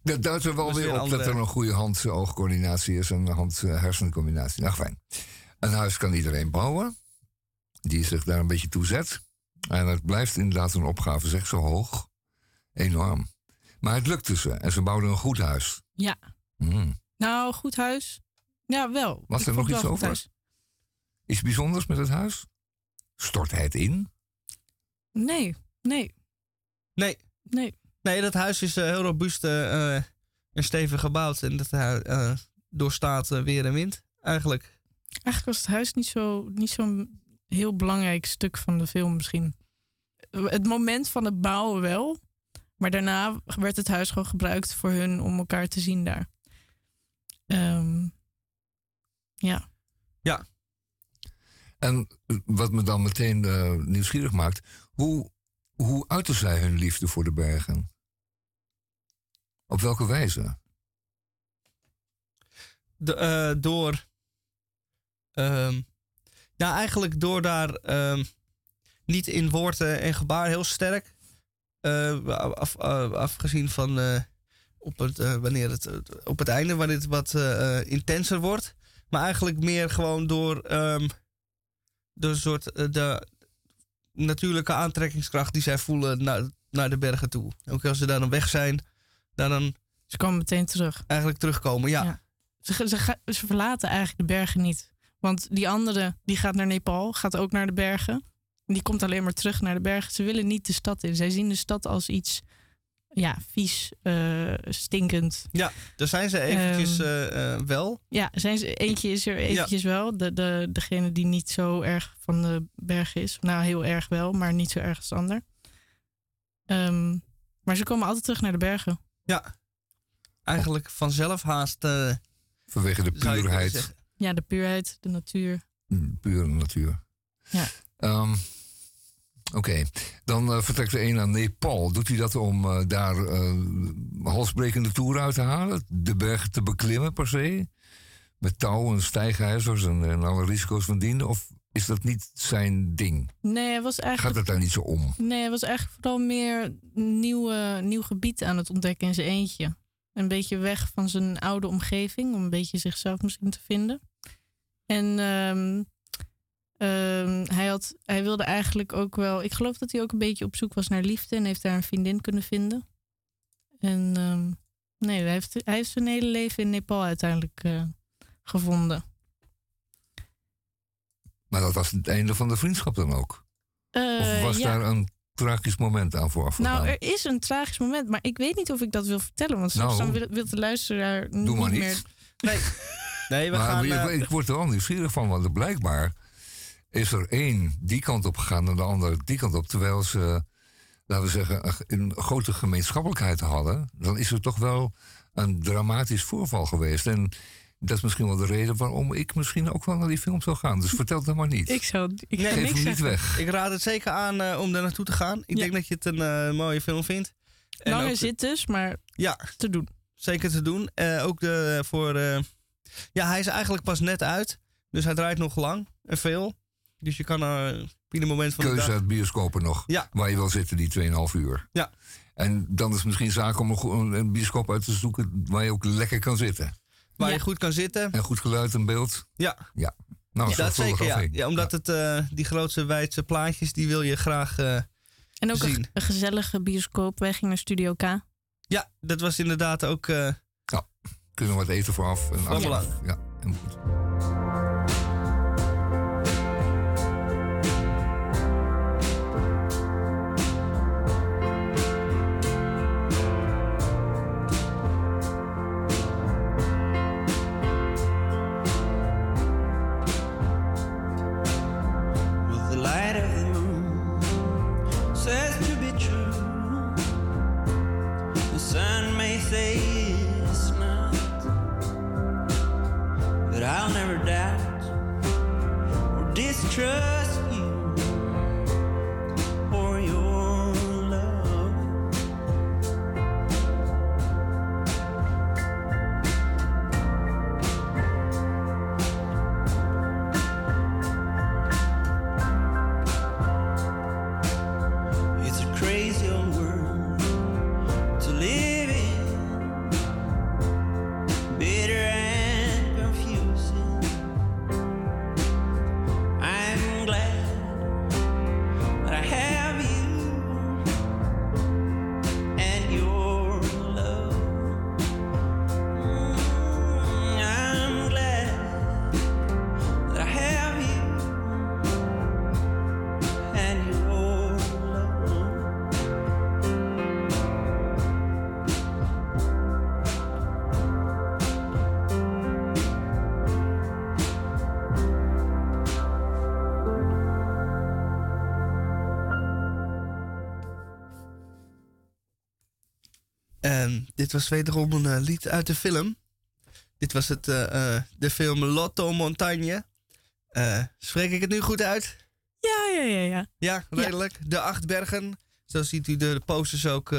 Speaker 2: Dat duidt er wel
Speaker 1: Dat
Speaker 2: weer op dat er een goede hand-oogcoördinatie is en een hand-hersencombinatie. Nou, fijn. Een huis kan iedereen bouwen die zich daar een beetje toe zet. En het blijft inderdaad een opgave, zeg zo hoog. Enorm. Maar het lukte ze en ze bouwden een goed huis.
Speaker 10: Ja.
Speaker 2: Hmm.
Speaker 10: Nou, goed huis. Ja, wel.
Speaker 2: Was
Speaker 10: Ik
Speaker 2: er nog iets over?
Speaker 10: huis.
Speaker 2: Iets bijzonders met het huis? Stort het in?
Speaker 10: Nee, nee,
Speaker 1: Nee,
Speaker 10: nee.
Speaker 1: Nee dat huis is eh, heel robuust eh, eh, en stevig gebouwd. En dat eh, doorstaat weer en wind, eigenlijk.
Speaker 10: Eigenlijk was het huis niet zo- niet zo'n heel belangrijk stuk van de film misschien. Het moment van het bouwen wel. Maar daarna werd het huis gewoon gebruikt voor hun om elkaar te zien daar. Ehm, ja.
Speaker 2: En wat me dan meteen eh, nieuwsgierig maakt, hoe, hoe uiten zij hun liefde voor de bergen? Op welke wijze?
Speaker 1: De, eh, door. ehm, ja, eigenlijk door daar ehm, niet in woorden en gebaar heel sterk. eh, af, af- afgezien van eh, op, het, eh, wanneer het, eh, op het einde, wanneer het wat eh, eh, intenser wordt. Maar eigenlijk meer gewoon door, door een soort eh, de natuurlijke aantrekkingskracht die zij voelen naar, naar de bergen toe. Ook als ze daar dan weg zijn, daar dan
Speaker 10: Ze komen meteen terug.
Speaker 1: eigenlijk terugkomen. Ja,
Speaker 10: Ja. Ze, ze, ze verlaten eigenlijk de bergen niet. Want die andere, die gaat naar Nepal, gaat ook naar de bergen. Die komt alleen maar terug naar de bergen. Ze willen niet de stad in. Zij zien de stad als iets ja, vies, eh, stinkend.
Speaker 1: Ja, daar zijn ze eventjes
Speaker 10: Ehm,
Speaker 1: eh, eh, wel.
Speaker 10: Ja, zijn ze, eentje is er eventjes wel. De, de, degene die niet zo erg van de bergen is. Nou, heel erg wel, maar niet zo erg als de ander. Ehm, maar ze komen altijd terug naar de bergen.
Speaker 1: Ja, eigenlijk vanzelf haast. eh,
Speaker 2: Vanwege de puurheid.
Speaker 10: Ja, de puurheid, de natuur.
Speaker 2: mm, pure natuur.
Speaker 10: Ja.
Speaker 2: Ehm, Oké, dan eh, vertrekt de een naar Nepal. Doet hij dat om eh, daar halsbrekende toeren uit te halen? De bergen te beklimmen per se? Met touw en stijgijzers en, en alle risico's van dien? Of is dat niet zijn ding?
Speaker 10: Nee, het was
Speaker 2: Gaat
Speaker 10: eigenlijk,
Speaker 2: het daar niet zo om?
Speaker 10: nee, het was eigenlijk vooral meer nieuwe, nieuw gebied aan het ontdekken in zijn eentje. Een beetje weg van zijn oude omgeving, om een beetje zichzelf misschien te vinden. En ehm, ehm, hij, had, hij wilde eigenlijk ook wel. Ik geloof dat hij ook een beetje op zoek was naar liefde en heeft daar een vriendin kunnen vinden. En ehm, nee, hij heeft, hij heeft zijn hele leven in Nepal uiteindelijk eh, gevonden.
Speaker 2: Maar dat was het einde van de vriendschap dan ook? Of
Speaker 10: Eh,
Speaker 2: was
Speaker 10: ja.
Speaker 2: daar een tragisch moment aan vooraf gegaan?
Speaker 10: Nou, er is een tragisch moment, maar ik weet niet of ik dat wil vertellen. Want straks
Speaker 2: Nou,
Speaker 10: dan wil, wil de luisteraar
Speaker 2: Doe
Speaker 10: niet
Speaker 2: maar niet.
Speaker 10: meer...
Speaker 1: Nee, nee we
Speaker 2: maar
Speaker 1: gaan.
Speaker 2: ik-
Speaker 1: eh,
Speaker 2: ik word er wel nieuwsgierig van, want blijkbaar is er één die kant op gegaan en de andere die kant op. Terwijl ze, laten we zeggen, een- een grote gemeenschappelijkheid hadden. Dan is er toch wel een dramatisch voorval geweest. En dat is misschien wel de reden waarom ik misschien ook wel naar die film zou gaan. Dus vertel het dan maar niet.
Speaker 10: Ik zou ik
Speaker 1: Nee,
Speaker 2: Geef
Speaker 10: niks
Speaker 2: hem niet weg.
Speaker 1: ik raad het zeker aan eh, om daar naartoe te gaan. Ik
Speaker 10: Ja.
Speaker 1: denk dat je het een eh, mooie film vindt.
Speaker 10: Langer
Speaker 1: ook-
Speaker 10: zit dus, maar
Speaker 1: Ja,
Speaker 10: te doen.
Speaker 1: zeker te doen. Eh, ook de, voor. eh, ja, hij is eigenlijk pas net uit. Dus hij draait nog lang en veel. Dus je kan er op ieder moment van de
Speaker 2: Keuze
Speaker 1: dag.
Speaker 2: uit bioscopen nog.
Speaker 1: Ja.
Speaker 2: Waar je wil zitten, die 2,5 uur.
Speaker 1: Ja.
Speaker 2: En dan is het misschien zaak om een bioscoop uit te zoeken waar je ook lekker kan zitten.
Speaker 1: Waar
Speaker 10: Ja.
Speaker 1: je goed kan zitten.
Speaker 2: En goed geluid en beeld.
Speaker 1: Ja,
Speaker 2: Ja. Nou,
Speaker 1: dat zeker. Ja. ja omdat het eh, die grootse wijdse plaatjes, die wil je graag. eh,
Speaker 10: En ook
Speaker 1: Zien.
Speaker 10: een, een gezellige bioscoop. Wij gingen naar Studio K.
Speaker 1: ja, dat was inderdaad ook. eh,
Speaker 2: Kunnen we wat eten vooraf. En
Speaker 1: Van belang.
Speaker 2: Ja, en goed.
Speaker 1: Dit was wederom een eh, lied uit de film. Dit was het, eh, eh, de film Lotto Montagne. Spreek ik het nu goed uit?
Speaker 10: Ja, ja, ja, ja.
Speaker 1: Ja, redelijk. De acht bergen. Zo ziet u de posters ook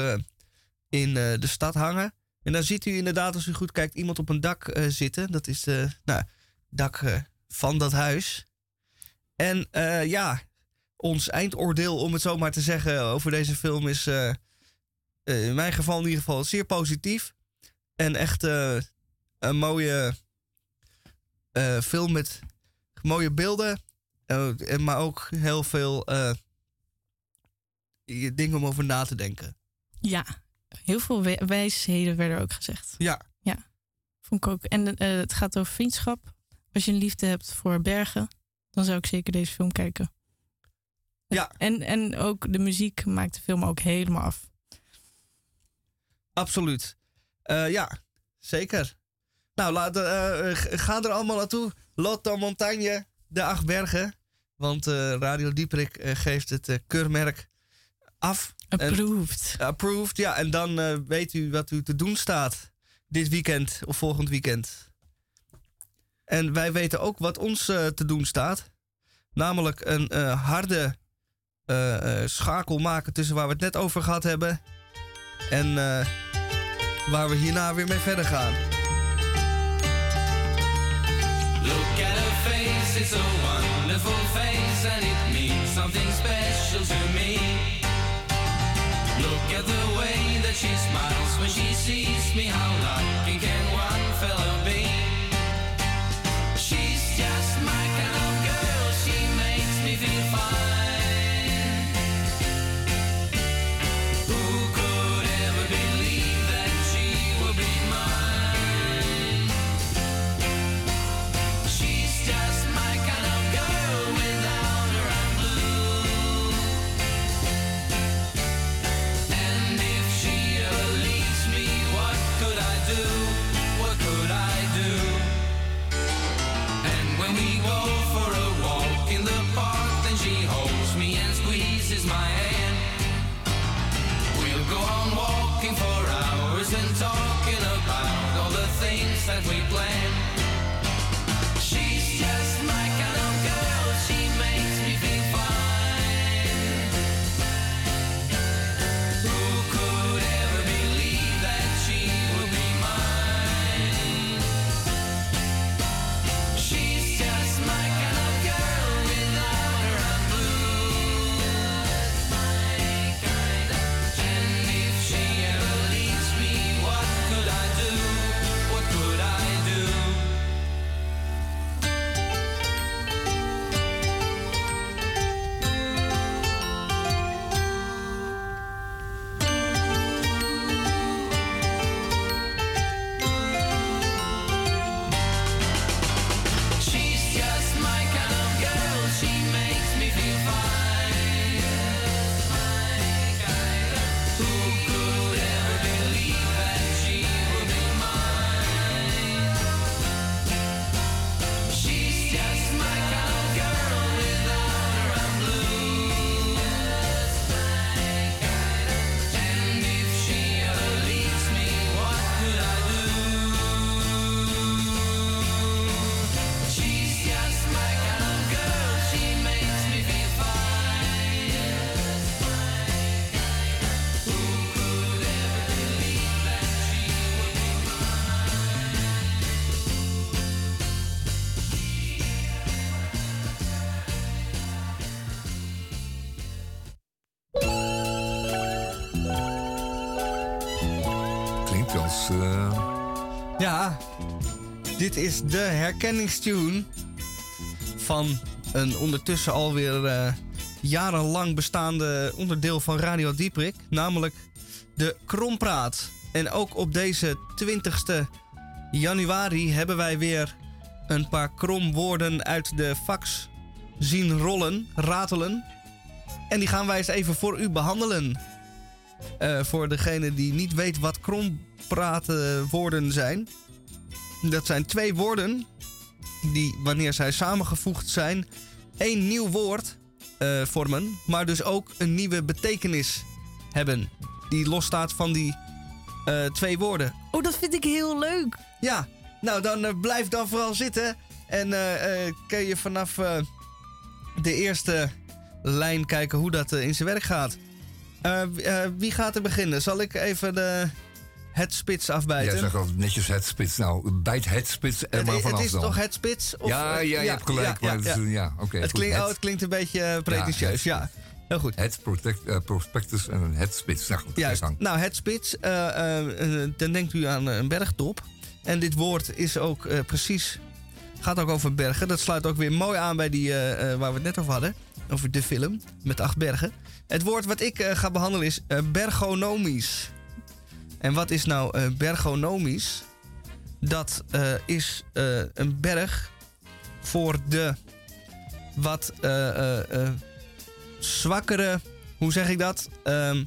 Speaker 1: in de stad hangen. En dan ziet u inderdaad, als u goed kijkt, iemand op een dak zitten. Dat is de nou, dak van dat huis. En ja, ons eindoordeel, om het zo maar te zeggen, over deze film is in mijn geval in ieder geval zeer positief. En echt eh, een mooie eh, film met mooie beelden. eh, en maar ook heel veel eh, dingen om over na te denken.
Speaker 10: Ja, heel veel wij- wijsheden werden ook gezegd.
Speaker 1: Ja.
Speaker 10: Ja, vond ik ook. En eh, het gaat over vriendschap. Als je een liefde hebt voor bergen, dan zou ik zeker deze film kijken.
Speaker 1: Ja.
Speaker 10: En, en ook de muziek maakt de film ook helemaal af.
Speaker 1: Absoluut. Eh, ja, zeker. Nou, laat, eh, g- ga er allemaal naartoe. Lotto Montagne, de acht bergen. Want eh, Radio Dieprik geeft het keurmerk af.
Speaker 10: Approved.
Speaker 1: En, approved, ja. En dan weet u wat u te doen staat. Dit weekend of volgend weekend. En wij weten ook wat ons te doen staat. Namelijk een harde schakel maken tussen waar we het net over gehad hebben. En waar we hierna weer mee verder gaan.
Speaker 11: Look at her face, it's a wonderful face, and it means something special to me. Look at the way that she smiles when she sees me. How
Speaker 1: dit is de herkenningstune van een ondertussen alweer eh jarenlang bestaande onderdeel van Radio Dieprik, namelijk de Krompraat. En ook op deze 20ste januari hebben wij weer een paar kromwoorden uit de fax zien rollen, ratelen. En die gaan wij eens even voor u behandelen. Eh, voor degene die niet weet wat krompraten woorden zijn. Dat zijn twee woorden die, wanneer zij samengevoegd zijn, één nieuw woord eh, vormen, maar dus ook een nieuwe betekenis hebben. Die losstaat van die eh, twee woorden.
Speaker 10: Oh, dat vind ik heel leuk.
Speaker 1: Ja, nou dan eh, blijf dan vooral zitten. En kun je vanaf de eerste lijn kijken hoe dat in zijn werk gaat. Wie gaat er beginnen? Zal ik even de, het spits afbijten?
Speaker 2: Jij zegt altijd netjes het spits. Nou, bijt het spits er
Speaker 1: het,
Speaker 2: maar
Speaker 1: het is
Speaker 2: dan.
Speaker 1: toch het spits? Of,
Speaker 2: ja, ja, je hebt gelijk. maar ja, oké.
Speaker 1: het, klinkt, oh, het klinkt een beetje eh, pretentieus.
Speaker 2: Ja,
Speaker 1: heel goed.
Speaker 2: Het protect, eh, prospectus en een het spits. Nou goed,
Speaker 1: Juist. Nou, het spits, eh, dan denkt u aan een bergtop. En dit woord is ook precies, gaat ook over bergen. Dat sluit ook weer mooi aan bij die waar we het net over hadden. Over de film met acht bergen. Het woord wat ik ga behandelen is bergonomisch. En wat is nou eh, bergonomisch? Dat eh, is eh, een berg voor de wat zwakkere, hoe zeg ik dat? Ehm,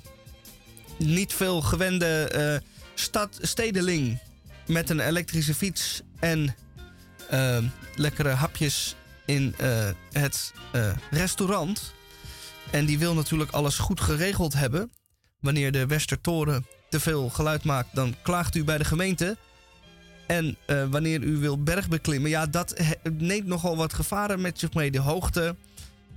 Speaker 1: niet veel gewende stedeling met een elektrische fiets en ehm, lekkere hapjes in het restaurant. En die wil natuurlijk alles goed geregeld hebben. Wanneer de Westertoren te veel geluid maakt, dan klaagt u bij de gemeente. En eh, wanneer u wil bergbeklimmen, ja, dat neemt nogal wat gevaren met zich mee. De hoogte,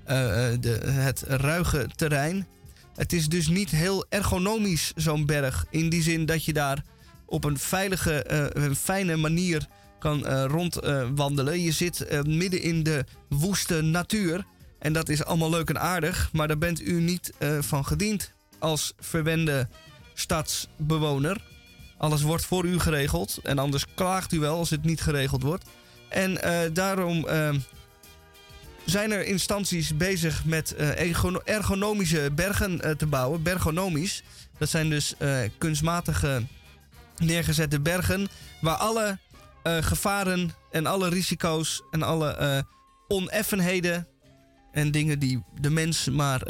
Speaker 1: eh, eh, de, het ruige terrein. Het is dus niet heel ergonomisch, zo'n berg. In die zin dat je daar op een veilige, een fijne manier kan rondwandelen. je zit midden in de woeste natuur. En dat is allemaal leuk en aardig. Maar daar bent u niet van gediend als verwende stadsbewoner. Alles wordt voor u geregeld. En anders klaagt u wel als het niet geregeld wordt. En eh, daarom eh, zijn er instanties bezig met eh, ergono- ergonomische bergen eh, te bouwen. Bergonomisch. Dat zijn dus kunstmatige neergezette bergen. Waar alle gevaren en alle risico's en alle oneffenheden en dingen die de mens maar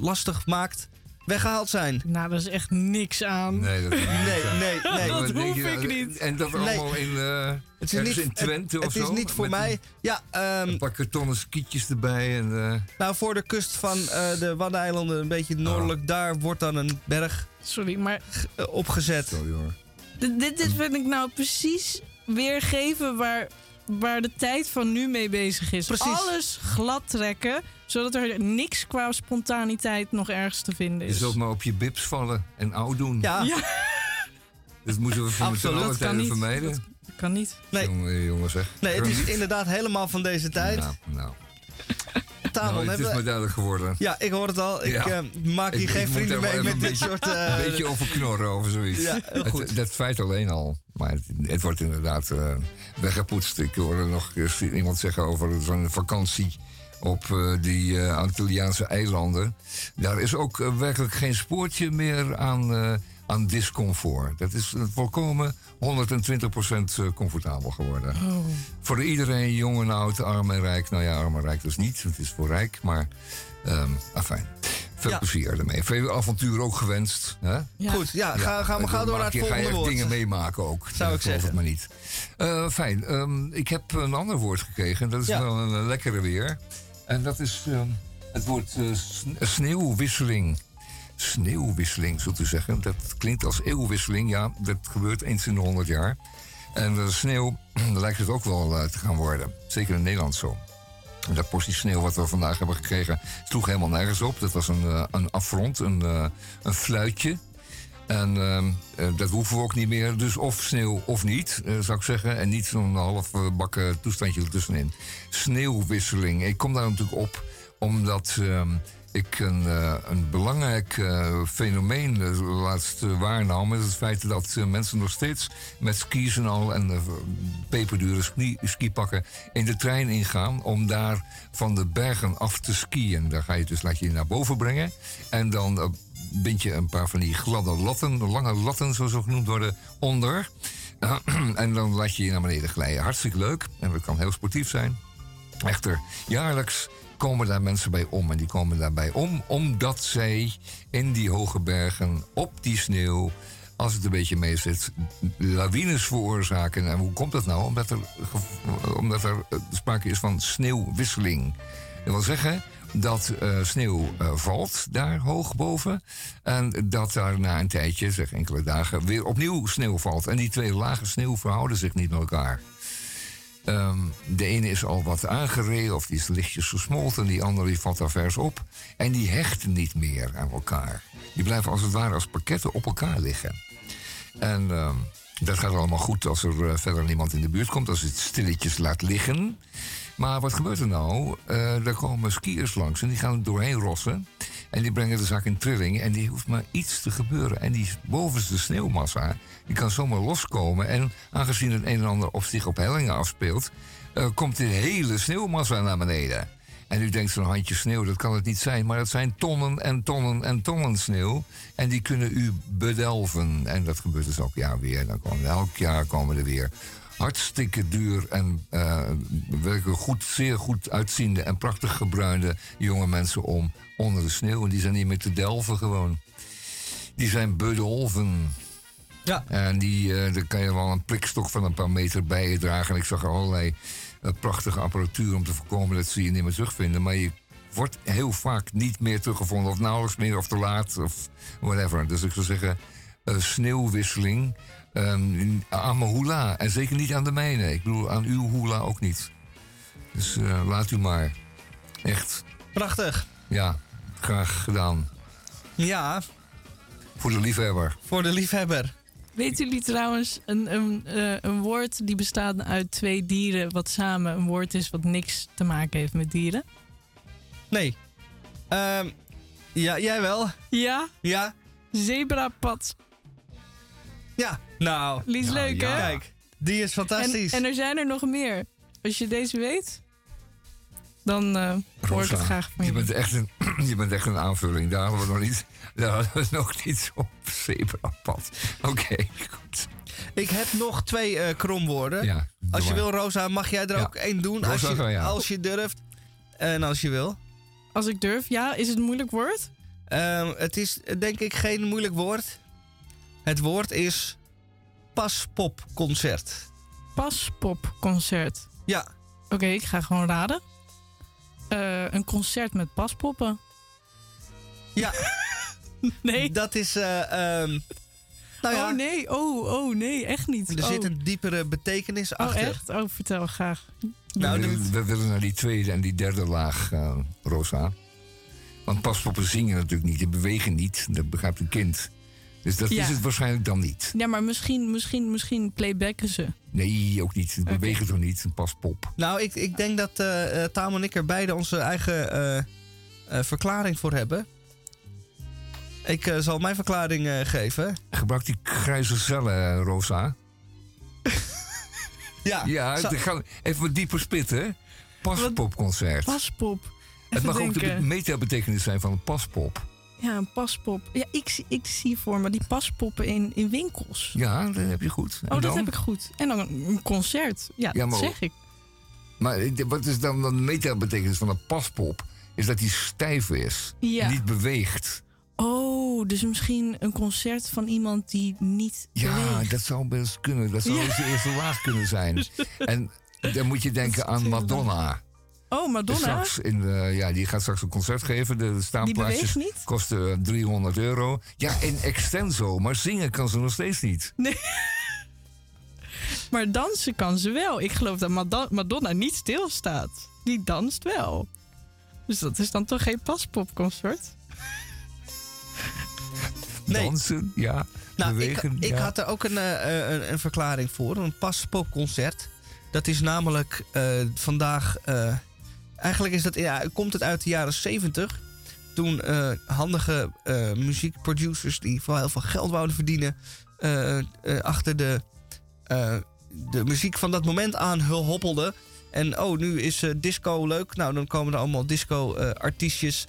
Speaker 1: lastig maakt, weggehaald zijn.
Speaker 10: Nou, daar is echt niks aan.
Speaker 2: Nee, dat
Speaker 1: Nee, nee, nee.
Speaker 10: Dat
Speaker 2: Wat denk
Speaker 10: hoef
Speaker 2: je
Speaker 10: ik niet.
Speaker 2: En dat
Speaker 1: Nee.
Speaker 2: allemaal in, eh
Speaker 1: Het is niet,
Speaker 2: in Twente
Speaker 1: het,
Speaker 2: of
Speaker 1: het
Speaker 2: zo?
Speaker 1: is niet voor mij.
Speaker 2: Een,
Speaker 1: Ja, ehm,
Speaker 2: een paar kartonnen skietjes erbij. En, eh,
Speaker 1: nou voor de kust van eh, de Waddeneilanden, een beetje noordelijk, daar wordt dan een berg
Speaker 10: Sorry, maar
Speaker 1: opgezet.
Speaker 2: sorry hoor.
Speaker 10: dit, dit dit vind ik nou precies weergeven waar, waar de tijd van nu mee bezig is.
Speaker 1: Precies.
Speaker 10: Alles glad trekken, zodat er niks qua spontaniteit nog ergens te vinden
Speaker 2: Je
Speaker 10: is.
Speaker 2: zult maar op je bips vallen en oud doen.
Speaker 1: Ja,
Speaker 10: Ja.
Speaker 2: Dat moeten we
Speaker 10: Dat kan
Speaker 2: tijden
Speaker 10: niet.
Speaker 2: vermijden.
Speaker 10: Dat kan niet.
Speaker 1: Nee.
Speaker 2: Jongen, jongen zeg.
Speaker 1: nee, het is inderdaad helemaal van deze tijd.
Speaker 2: Nou, nou.
Speaker 1: Tamon,
Speaker 2: Nou, het is me duidelijk geworden.
Speaker 1: Ja, ik hoor het al. Ik
Speaker 2: Ja.
Speaker 1: eh, maak hier
Speaker 2: Ik-
Speaker 1: geen
Speaker 2: ik
Speaker 1: vrienden mee met
Speaker 2: een
Speaker 1: dit
Speaker 2: beetje-
Speaker 1: soort... eh,
Speaker 2: Een beetje over knorren of zoiets.
Speaker 1: Ja, heel goed.
Speaker 2: Het, dat feit alleen al. Maar het, het wordt inderdaad eh, weggepoetst. Ik hoorde nog iemand zeggen over zo'n vakantie op die Antilliaanse eilanden. Daar is ook werkelijk geen spoortje meer aan, aan discomfort. Dat is eh, volkomen 120% eh, comfortabel geworden. Voor iedereen, jong en oud, arm en rijk. Nou ja, arm en rijk dus niet. Het is voor rijk, maar... ehm afijn. Veel
Speaker 1: Ja.
Speaker 2: plezier ermee. Veel avontuur ook gewenst. Hè?
Speaker 10: Ja.
Speaker 1: Goed, ja, ga, ga maar gauw door naar het
Speaker 2: Ga je
Speaker 1: volgende woord.
Speaker 2: dingen meemaken ook.
Speaker 1: Zou ik zeggen.
Speaker 2: het maar niet. Eh, fijn. Ehm, ik heb een ander woord gekregen. Dat is
Speaker 1: Ja.
Speaker 2: wel een, eh, lekkere weer. En dat is ehm, het woord eh, sne- sneeuwwisseling. Sneeuwwisseling, zult u zeggen. Dat klinkt als eeuwwisseling. Ja, dat gebeurt eens in de honderd jaar. En de sneeuw lijkt het ook wel eh, te gaan worden. Zeker in Nederland zo. En Dat portie sneeuw wat we vandaag hebben gekregen sloeg helemaal nergens op. Dat was een, eh, een affront, een, eh, een fluitje. En dat hoeven we ook niet meer. Dus of sneeuw of niet, zou ik zeggen. En niet zo'n half bakken toestandje ertussenin. Sneeuwwisseling. Ik kom daar natuurlijk op omdat ehm, ik een, eh, een belangrijk eh, fenomeen laatst eh, waarnam. Met het feit dat mensen nog steeds met skis en al en peperdure ski, skipakken in de trein ingaan. Om daar van de bergen af te skiën. Daar ga je dus, laat je naar boven brengen. En dan bind je een paar van die gladde latten, lange latten zoals ze genoemd worden, onder. en dan laat je je naar beneden glijden. Hartstikke leuk en dat kan heel sportief zijn. Echter, jaarlijks komen daar mensen bij om. En die komen daarbij om omdat zij in die hoge bergen, op die sneeuw, als het een beetje mee zit, lawines veroorzaken. En hoe komt dat nou? Omdat er, omdat er eh, sprake is van sneeuwwisseling. Dat wil zeggen, dat eh, sneeuw eh, valt daar hoog boven. En dat daar na een tijdje, zeg enkele dagen, weer opnieuw sneeuw valt. En die twee lagen sneeuw verhouden zich niet met elkaar. Ehm, de ene is al wat aangereden of die is lichtjes gesmolten. Die andere die valt daar vers op. En die hechten niet meer aan elkaar. Die blijven als het ware als pakketten op elkaar liggen. En ehm, dat gaat allemaal goed als er eh, verder niemand in de buurt komt. Als het stilletjes laat liggen. Maar wat gebeurt er nou? Eh er komen skiers langs en die gaan doorheen rossen. En die brengen de zak in trilling. En die hoeft maar iets te gebeuren. En die bovenste sneeuwmassa, die kan zomaar loskomen. En aangezien het een en ander op zich op hellingen afspeelt... eh, komt de hele sneeuwmassa naar beneden. En u denkt zo'n handje sneeuw, dat kan het niet zijn. Maar het zijn tonnen en tonnen en tonnen sneeuw. En die kunnen u bedelven. En dat gebeurt dus elk jaar weer. Dan komen elk jaar komen er weer hartstikke duur en eh werkelijk goed, zeer goed uitziende en prachtig gebruinde jonge mensen om onder de sneeuw. En die zijn niet meer te delven gewoon. Die zijn bedolven.
Speaker 1: Ja.
Speaker 2: En die, eh daar kan je wel een prikstok van een paar meter bij je dragen. En ik zag er allerlei eh, prachtige apparatuur om te voorkomen dat ze je niet meer terugvinden. Maar je wordt heel vaak niet meer teruggevonden. Of nauwelijks meer, of te laat, of whatever. Dus ik zou zeggen, eh, sneeuwwisseling ehm, aan mijn hula. En zeker niet aan de mijne. Ik bedoel, aan uw hula ook niet. Dus eh, laat u maar. Echt.
Speaker 1: Prachtig.
Speaker 2: Ja, graag gedaan.
Speaker 1: Ja,
Speaker 2: Voor de liefhebber.
Speaker 1: voor de liefhebber.
Speaker 10: Weten jullie trouwens een, een, eh, een woord die bestaat uit twee dieren, wat samen een woord is wat niks te maken heeft met dieren?
Speaker 1: Nee. Ehm, ja, jij wel?
Speaker 10: Ja,
Speaker 1: Ja?
Speaker 10: zebrapad.
Speaker 1: Ja. Nou.
Speaker 10: Lies
Speaker 2: Ja,
Speaker 10: leuk,
Speaker 2: ja.
Speaker 10: hè?
Speaker 1: Kijk, die is fantastisch.
Speaker 10: en er zijn er nog meer. Als je deze weet, dan eh hoor ik het graag van
Speaker 2: je
Speaker 10: je.
Speaker 2: bent echt een, je bent echt een aanvulling. Daar hadden we nog niet, daar hadden we nog niet op zebrapad. Oké, goed.
Speaker 1: Ik heb nog twee eh, kromwoorden.
Speaker 2: Ja,
Speaker 1: als je
Speaker 2: maar.
Speaker 1: wil, Rosa, mag jij er
Speaker 2: Ja.
Speaker 1: ook één doen?
Speaker 2: Rosa
Speaker 1: als, je,
Speaker 2: ja.
Speaker 1: als je durft. En als je wil.
Speaker 10: Als ik durf, ja, is het een moeilijk woord?
Speaker 1: Ehm, het is denk ik geen moeilijk woord. Het woord is paspopconcert.
Speaker 10: Paspopconcert.
Speaker 1: Ja,
Speaker 10: Oké, ik ga gewoon raden. Eh, een concert met paspoppen.
Speaker 1: ja.
Speaker 10: Nee.
Speaker 1: dat is. eh, ehm, nou ja,
Speaker 10: Oh nee, oh, oh nee, echt niet.
Speaker 1: er
Speaker 10: oh.
Speaker 1: zit een diepere betekenis
Speaker 10: Oh,
Speaker 1: achter.
Speaker 10: echt? Oh, vertel graag.
Speaker 1: Nou,
Speaker 2: we,
Speaker 1: doe
Speaker 2: willen, we willen naar die tweede en die derde laag, eh, Rosa. Want paspoppen zingen natuurlijk niet, die bewegen niet. Dat begrijpt een kind. Dus dat
Speaker 10: Ja.
Speaker 2: is het waarschijnlijk dan niet.
Speaker 10: Ja, maar misschien, misschien, misschien playbacken ze.
Speaker 2: Nee, ook niet. Ze
Speaker 10: Oké.
Speaker 2: bewegen toch niet, een paspop.
Speaker 1: Nou, ik, ik denk dat eh eh, Taal en ik er beide onze eigen eh, eh, verklaring voor hebben. Ik eh, zal mijn verklaring eh, geven.
Speaker 2: Gebruik die grijze cellen, Rosa.
Speaker 1: Ja,
Speaker 2: Ja,
Speaker 1: Zal-
Speaker 2: gaan- even wat dieper spitten. Paspopconcert.
Speaker 10: Paspop.
Speaker 2: Het mag ook de meta-betekenis zijn van een paspop.
Speaker 10: Ja, een paspop. Ja, ik, zie- ik zie voor me die paspoppen in, in winkels.
Speaker 2: Ja, dat heb je goed. En
Speaker 10: oh, dat
Speaker 2: dan?
Speaker 10: heb ik goed. En dan een, concert. Ja,
Speaker 2: Ja,
Speaker 10: dat zeg ik.
Speaker 2: Maar wat is dan de meta-betekenis van een paspop? Is dat die stijf is.
Speaker 10: Ja.
Speaker 2: Niet beweegt.
Speaker 10: Oh, dus misschien een concert van iemand die niet
Speaker 2: Ja,
Speaker 10: beweegt.
Speaker 2: dat zou best kunnen. Dat zou
Speaker 10: Ja.
Speaker 2: eens de eerste laag kunnen zijn. En dan moet je denken aan Madonna.
Speaker 10: Oh, Madonna?
Speaker 2: Straks in, de- ja, die gaat straks een concert geven. De
Speaker 10: Die
Speaker 2: staanplaatsjes
Speaker 10: beweegt niet?
Speaker 2: kosten eh, 300 euro. Ja, in extenso. Maar zingen kan ze nog steeds niet.
Speaker 10: Maar dansen kan ze wel. Ik geloof dat Madonna niet stilstaat. Die danst wel. Dus dat is dan toch geen paspopconcert?
Speaker 1: Nee.
Speaker 2: Dansen, ja.
Speaker 1: Nou, ik,
Speaker 2: bewegen,
Speaker 1: ik
Speaker 2: ja.
Speaker 1: had er ook een, eh, eh, een, een verklaring voor. Een paspopconcert. Dat is namelijk eh, vandaag... eh, eigenlijk is dat, ja, komt het uit de jaren 70. Toen eh, handige eh, muziekproducers die vooral heel veel geld wouden verdienen... eh, achter de, de muziek van dat moment aan hoppelden. En oh, nu is disco leuk. Nou, dan komen er allemaal disco-artiestjes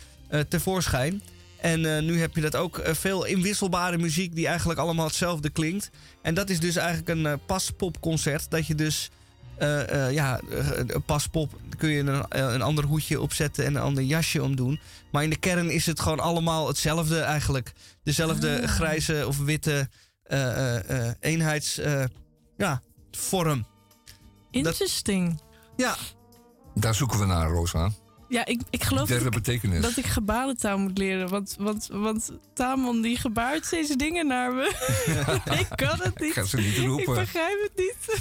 Speaker 1: tevoorschijn. En nu heb je dat ook veel inwisselbare muziek die eigenlijk allemaal hetzelfde klinkt. En dat is dus eigenlijk een eh, paspopconcert. Dat je dus, eh, eh, ja, eh, paspop kun je een, een ander hoedje opzetten en een ander jasje omdoen. Maar in de kern is het gewoon allemaal hetzelfde eigenlijk. Dezelfde
Speaker 10: Ah.
Speaker 1: grijze of witte eh, eh, eh, eenheids, eh, ja, vorm.
Speaker 10: Interesting.
Speaker 1: Ja,
Speaker 2: Daar zoeken we naar, Rosa.
Speaker 10: Ja, ik, ik geloof dat ik, dat ik gebarentaal moet leren. Want, want, want Tamon die gebaart steeds dingen naar me. ik kan het niet.
Speaker 2: ga ze niet
Speaker 10: Ik
Speaker 2: roepen.
Speaker 10: begrijp het niet.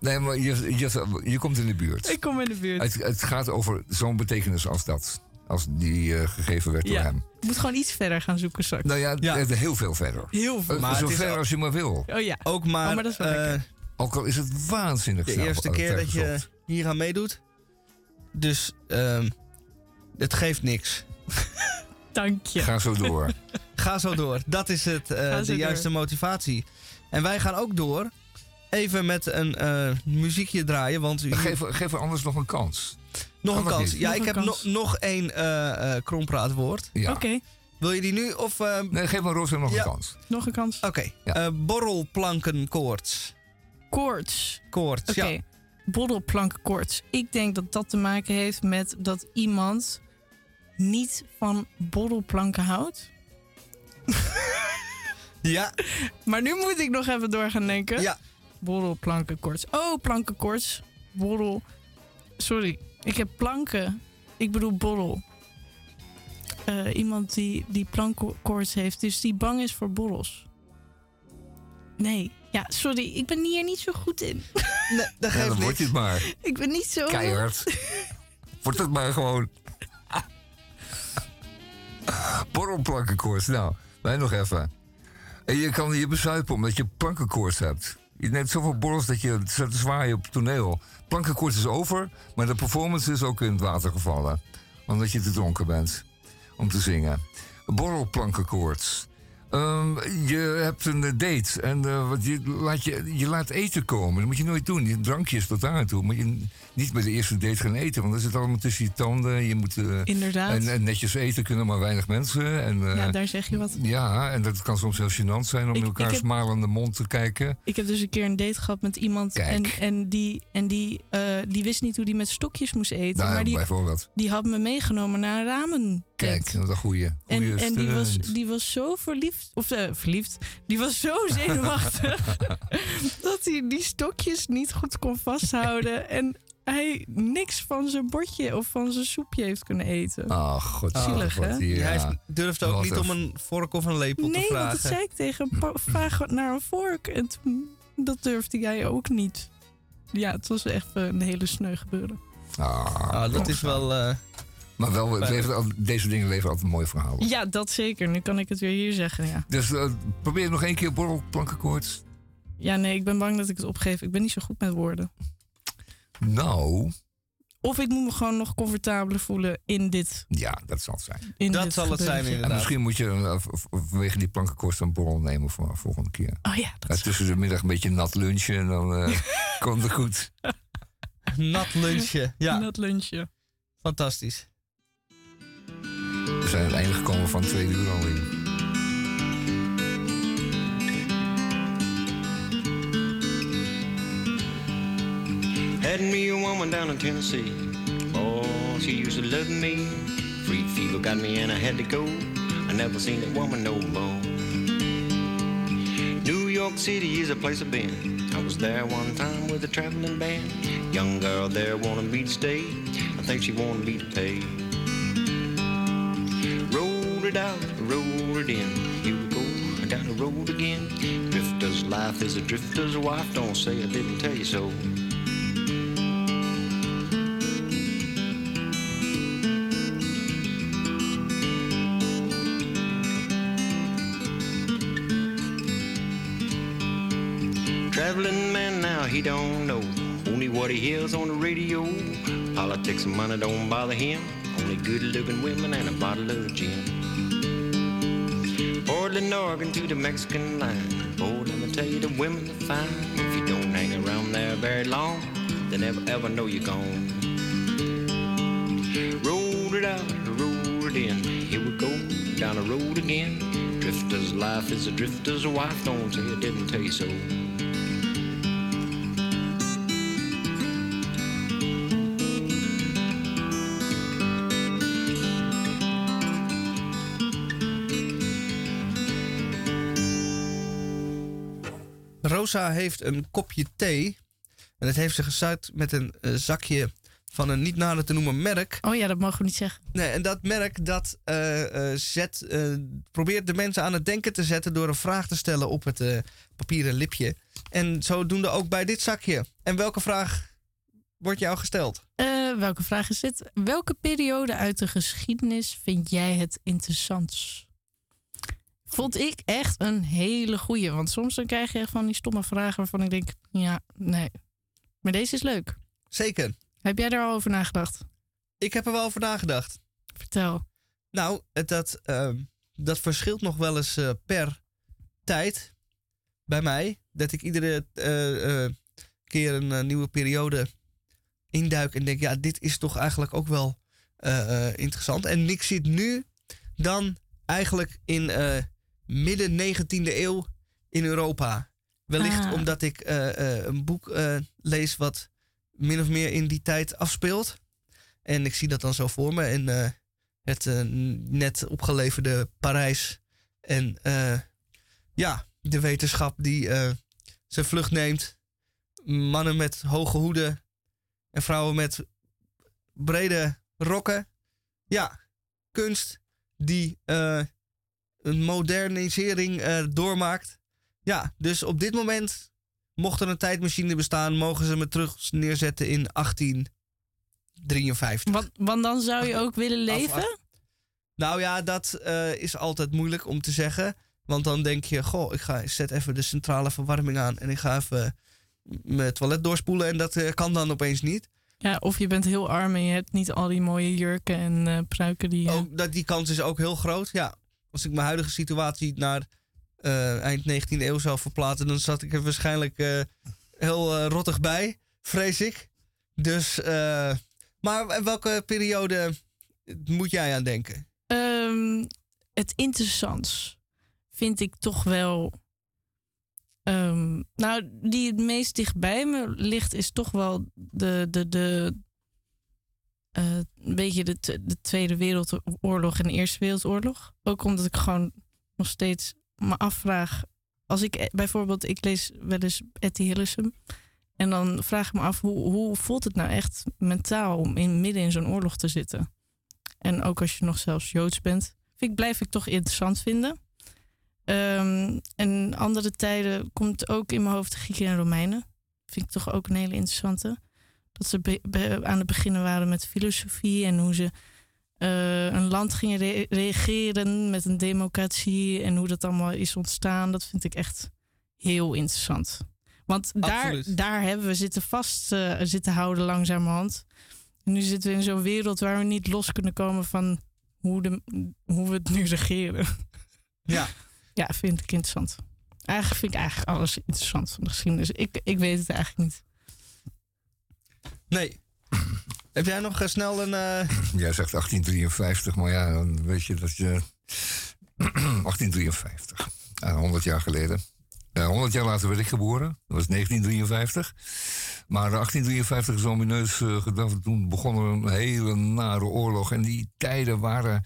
Speaker 2: Nee, maar je, je, je komt in de buurt.
Speaker 10: ik kom in de buurt.
Speaker 2: Het, het gaat over zo'n betekenis als dat. Als die eh, gegeven werd door hem.
Speaker 10: Ik moet gewoon iets verder gaan zoeken straks.
Speaker 2: Nou ja,
Speaker 1: Ja.
Speaker 2: heel veel verder.
Speaker 10: Heel veel.
Speaker 2: Eh,
Speaker 1: Maar
Speaker 2: zo
Speaker 1: het is
Speaker 2: ver
Speaker 1: al-
Speaker 2: als je maar wil.
Speaker 10: Oh ja.
Speaker 1: Ook maar,
Speaker 10: Oh, maar dat is wel
Speaker 1: eh,
Speaker 10: lekker.
Speaker 2: Ook al is het waanzinnig
Speaker 1: de
Speaker 2: snel,
Speaker 1: eerste keer dat je hier aan meedoet. Dus ehm, het geeft niks.
Speaker 10: Dank je.
Speaker 2: Ga zo door.
Speaker 1: Ga zo door. Dat is het, eh, de juiste
Speaker 10: door.
Speaker 1: motivatie. En wij gaan ook door. Even met een eh, muziekje draaien. Want u,
Speaker 2: geef, geef er anders nog een kans.
Speaker 1: nog een
Speaker 2: kan
Speaker 1: kans.
Speaker 2: niet?
Speaker 1: Ja,
Speaker 10: Nog
Speaker 1: ik heb
Speaker 10: kans.
Speaker 1: no- nog één eh eh krompraatwoord.
Speaker 2: Ja.
Speaker 10: Oké,
Speaker 1: Wil je die nu? Of, eh,
Speaker 2: Nee, geef maar Rosa nog
Speaker 1: Ja.
Speaker 2: een kans.
Speaker 10: nog een kans.
Speaker 1: Oké.
Speaker 2: Ja.
Speaker 1: Eh, borrelplankenkoorts.
Speaker 10: Koorts.
Speaker 1: Koorts,
Speaker 10: Oké.
Speaker 1: ja.
Speaker 10: Borrelplankenkoorts. Ik denk dat dat te maken heeft met dat iemand niet van borrelplanken houdt.
Speaker 1: Ja,
Speaker 10: Maar nu moet ik nog even door gaan denken.
Speaker 1: ja.
Speaker 10: Borrelplankenkoorts. Oh, plankenkoorts. Borrel. Sorry, ik heb planken. Ik bedoel borrel. Eh, iemand die, die plankenkoorts heeft, dus die bang is voor borrels. Nee, ja, sorry, ik ben hier niet zo goed in.
Speaker 1: Nee, dat
Speaker 2: Ja,
Speaker 1: geeft
Speaker 2: dan
Speaker 1: niks.
Speaker 2: wordt je het maar.
Speaker 10: Ik ben niet zo.
Speaker 2: Keihard. Wordt het maar gewoon. Borrelplankenkoorts. Nou, wij nog even. En je kan je bezuipen omdat je plankenkoorts hebt. Je neemt zoveel borrels dat je staat te zwaaien op het toneel. Plankenkoorts is over, maar de performance is ook in het water gevallen. Omdat je te dronken bent om te zingen. Borrelplankenkoorts. Ehm, je hebt een eh, date en eh, wat je, laat je, je laat eten komen. Dat moet je nooit doen. Je drankje is tot daar toe. Moet je niet bij de eerste date gaan eten, want dan zit allemaal tussen je tanden. Je moet eh,
Speaker 10: Inderdaad.
Speaker 2: en, en netjes eten kunnen maar weinig mensen. En,
Speaker 10: ja, daar zeg je wat.
Speaker 2: ja, en dat kan soms heel gênant zijn om
Speaker 10: Ik-
Speaker 2: in elkaar smalende mond te kijken.
Speaker 10: Ik heb dus een keer een date gehad met iemand en,
Speaker 2: Kijk.
Speaker 10: en, die, en die, die wist niet hoe die met stokjes moest eten.
Speaker 2: Nou,
Speaker 10: maar die,
Speaker 2: bijvoorbeeld.
Speaker 10: die had me meegenomen naar een ramen.
Speaker 2: Kijk, dat is een goeie.
Speaker 10: En,
Speaker 2: goeie
Speaker 10: en die, was, die was zo verliefd, of eh, verliefd, die was zo zenuwachtig dat hij die stokjes niet goed kon vasthouden en hij niks van zijn bordje of van zijn soepje heeft kunnen eten.
Speaker 2: Ach, god.
Speaker 10: Zielig,
Speaker 2: god,
Speaker 10: hè?
Speaker 2: ja.
Speaker 1: Hij durft ook
Speaker 2: Wat
Speaker 1: niet om een vork of een lepel te
Speaker 10: nee, want
Speaker 1: vragen.
Speaker 10: dat zei ik tegen hem, "Pa- vraag naar een vork. En toen, dat durfde jij ook niet. Ja, het was echt een hele sneu gebeuren.
Speaker 2: Ah,
Speaker 1: Ah, dat is wel... eh,
Speaker 2: Maar wel, het levert deze dingen leveren altijd een mooi verhaal.
Speaker 10: Ja, dat zeker. Nu kan ik het weer hier zeggen, ja.
Speaker 2: Dus eh, probeer nog één keer borrelplankenkoorts.
Speaker 10: Ja, nee, ik ben bang dat ik het opgeef. Ik ben niet zo goed met woorden.
Speaker 2: Nou,
Speaker 10: Of ik moet me gewoon nog comfortabeler voelen in dit.
Speaker 2: ja, dat zal het zijn.
Speaker 10: In
Speaker 1: Dat zal het zijn,
Speaker 10: gebeurtje.
Speaker 2: En
Speaker 1: inderdaad.
Speaker 2: misschien moet je eh, vanwege die plankenkoorts een borrel nemen voor de volgende keer.
Speaker 10: Oh ja, dat
Speaker 2: Ja,
Speaker 10: is
Speaker 2: tussen de middag een beetje nat lunchen en dan eh, komt het goed.
Speaker 1: Nat lunchen. Ja,
Speaker 10: dat lunchje.
Speaker 1: fantastisch.
Speaker 2: We zijn aan het einde gekomen van twee uur alweer.
Speaker 12: Had me a woman down in Tennessee. Oh, she used to love me. Free fever got me and I had to go. I never seen that woman no more. New York City is a place I've been. I was there one time with a traveling band. Young girl there wanted me to stay. I think she wanted me to pay. It out, rolled it in. Here we go, down the road again. Drifter's life is a drifter's wife. Don't say I didn't tell you so. Traveling man now, he don't know only what he hears on the radio. Politics and money don't bother him. Only good looking women and a bottle of gin. Portland, Oregon to the Mexican line. Boy, let me tell you, the women are fine. If you don't hang around there very long, they never ever know you're gone. Rolled it out, rolled it in. Here we go, down the road again. Drifter's life is a drifter's wife. Don't say I didn't tell you so.
Speaker 1: Rosa heeft een kopje thee. En dat heeft ze gezuid met een eh, zakje van een niet nader te noemen merk.
Speaker 10: Oh ja, dat mogen we niet zeggen.
Speaker 1: Nee, en dat merk dat eh, zet, probeert de mensen aan het denken te zetten door een vraag te stellen op het papieren lipje. En zodoende ook bij dit zakje. En welke vraag wordt jou gesteld?
Speaker 10: Welke vraag is dit? Welke periode uit de geschiedenis vind jij het interessantst? Vond ik echt een hele goeie. Want soms dan krijg je echt van die stomme vragen waarvan ik denk, ja, nee. Maar deze is leuk.
Speaker 1: Zeker.
Speaker 10: Heb jij daar al over nagedacht?
Speaker 1: Ik heb er wel over nagedacht.
Speaker 10: Vertel.
Speaker 1: Nou, dat, ehm, dat verschilt nog wel eens eh, per tijd bij mij. Dat ik iedere eh, eh, keer een nieuwe periode induik en denk, ja, dit is toch eigenlijk ook wel interessant. En ik zit nu dan eigenlijk in midden 19e eeuw in Europa. Wellicht
Speaker 10: Ah.
Speaker 1: omdat ik eh, eh, een boek eh, lees wat min of meer in die tijd afspeelt. En ik zie dat dan zo voor me. En het net opgeleverde Parijs. En ja, de wetenschap die zijn vlucht neemt. Mannen met hoge hoeden. En vrouwen met brede rokken. Ja, kunst die eh, een modernisering eh, doormaakt. Ja, dus op dit moment, mocht er een tijdmachine bestaan, mogen ze me terug neerzetten in 1853.
Speaker 10: Want, want dan zou je ook willen leven?
Speaker 1: af- Nou ja, dat eh, is altijd moeilijk om te zeggen. Want dan denk je, goh, ik ga, ik zet even de centrale verwarming aan en ik ga even mijn toilet doorspoelen. En dat eh, kan dan opeens niet.
Speaker 10: Ja, of je bent heel arm en je hebt niet al die mooie jurken en pruiken die...
Speaker 1: Ook, dat, die kans is ook heel groot. Ja, als ik mijn huidige situatie naar eh, eind 19e eeuw zou verplaatsen, dan zat ik er waarschijnlijk eh, heel eh, rottig bij, vrees ik. Dus, maar welke periode moet jij aan denken?
Speaker 10: Ehm, het interessants vind ik toch wel. ehm, nou, die het meest dichtbij me ligt, is toch wel de. de, de eh, een beetje de, de Tweede Wereldoorlog en de Eerste Wereldoorlog. Ook omdat ik gewoon nog steeds me afvraag. Als ik bijvoorbeeld, ik lees wel eens Etty Hillesum. En dan vraag ik me af, hoe, hoe voelt het nou echt mentaal om in, midden in zo'n oorlog te zitten? En ook als je nog zelfs Joods bent. Vind ik, blijf ik toch interessant vinden. Ehm, en andere tijden komt ook in mijn hoofd Grieken en Romeinen. Vind ik toch ook een hele interessante. Dat ze be- be- aan het beginnen waren met filosofie en hoe ze eh, een land gingen re- regeren met een democratie en hoe dat allemaal is ontstaan. Dat vind ik echt heel interessant. Want daar,
Speaker 1: Absoluut.
Speaker 10: daar hebben we zitten vast eh, zitten houden langzamerhand. En nu zitten we in zo'n wereld waar we niet los kunnen komen van hoe, de, hoe we het nu regeren.
Speaker 1: Ja.
Speaker 10: Ja, vind ik interessant. Eigenlijk vind ik eigenlijk alles interessant van de geschiedenis. Ik, ik weet het eigenlijk niet.
Speaker 1: Nee. Heb jij nog eh, snel een... eh,
Speaker 2: Jij zegt 1853, maar ja, dan weet je dat je. 1853, ja, 100 jaar geleden. Eh, 100 jaar later werd ik geboren, dat was 1953. Maar 1853 is omineus eh, gedacht. Toen begon er een hele nare oorlog. En die tijden waren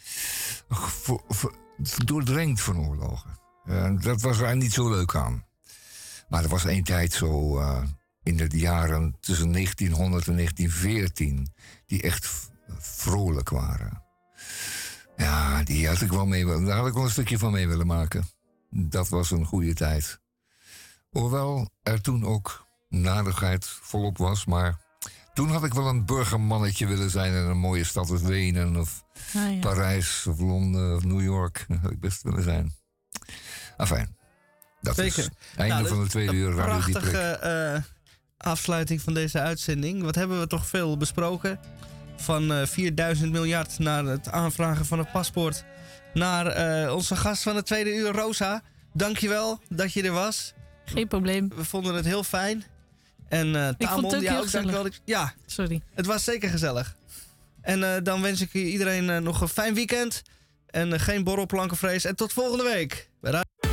Speaker 2: doordrenkt van oorlogen. Dat was er niet zo leuk aan. Maar er was één tijd zo in de jaren tussen 1900 en 1914 die echt vrolijk waren. Ja, die had ik wel mee, daar had ik wel een stukje van mee willen maken. Dat was een goede tijd. Hoewel er toen ook nadigheid volop was, maar toen had ik wel een burgermannetje willen zijn in een mooie stad als Wenen of
Speaker 10: Ah, ja.
Speaker 2: Parijs of Londen of New York. Dat had ik best willen zijn. Afijn, dat
Speaker 1: Zeker.
Speaker 2: is einde
Speaker 1: Nou,
Speaker 2: van de
Speaker 1: dat-
Speaker 2: tweede uur Radio
Speaker 1: Prachtige afsluiting van deze uitzending. Wat hebben we toch veel besproken? Van eh 4000 miljard naar het aanvragen van een paspoort. Naar eh, onze gast van het tweede uur, Rosa. Dankjewel dat je er was.
Speaker 10: Geen probleem.
Speaker 1: We vonden het heel fijn. En
Speaker 10: Ik vond
Speaker 1: Tamon,
Speaker 10: ook
Speaker 1: ja, ook dankjewel.
Speaker 10: gezellig.
Speaker 1: Ja,
Speaker 10: Sorry.
Speaker 1: het was zeker gezellig. En dan wens ik iedereen nog een fijn weekend. En geen borrelplankenvrees. En tot volgende week.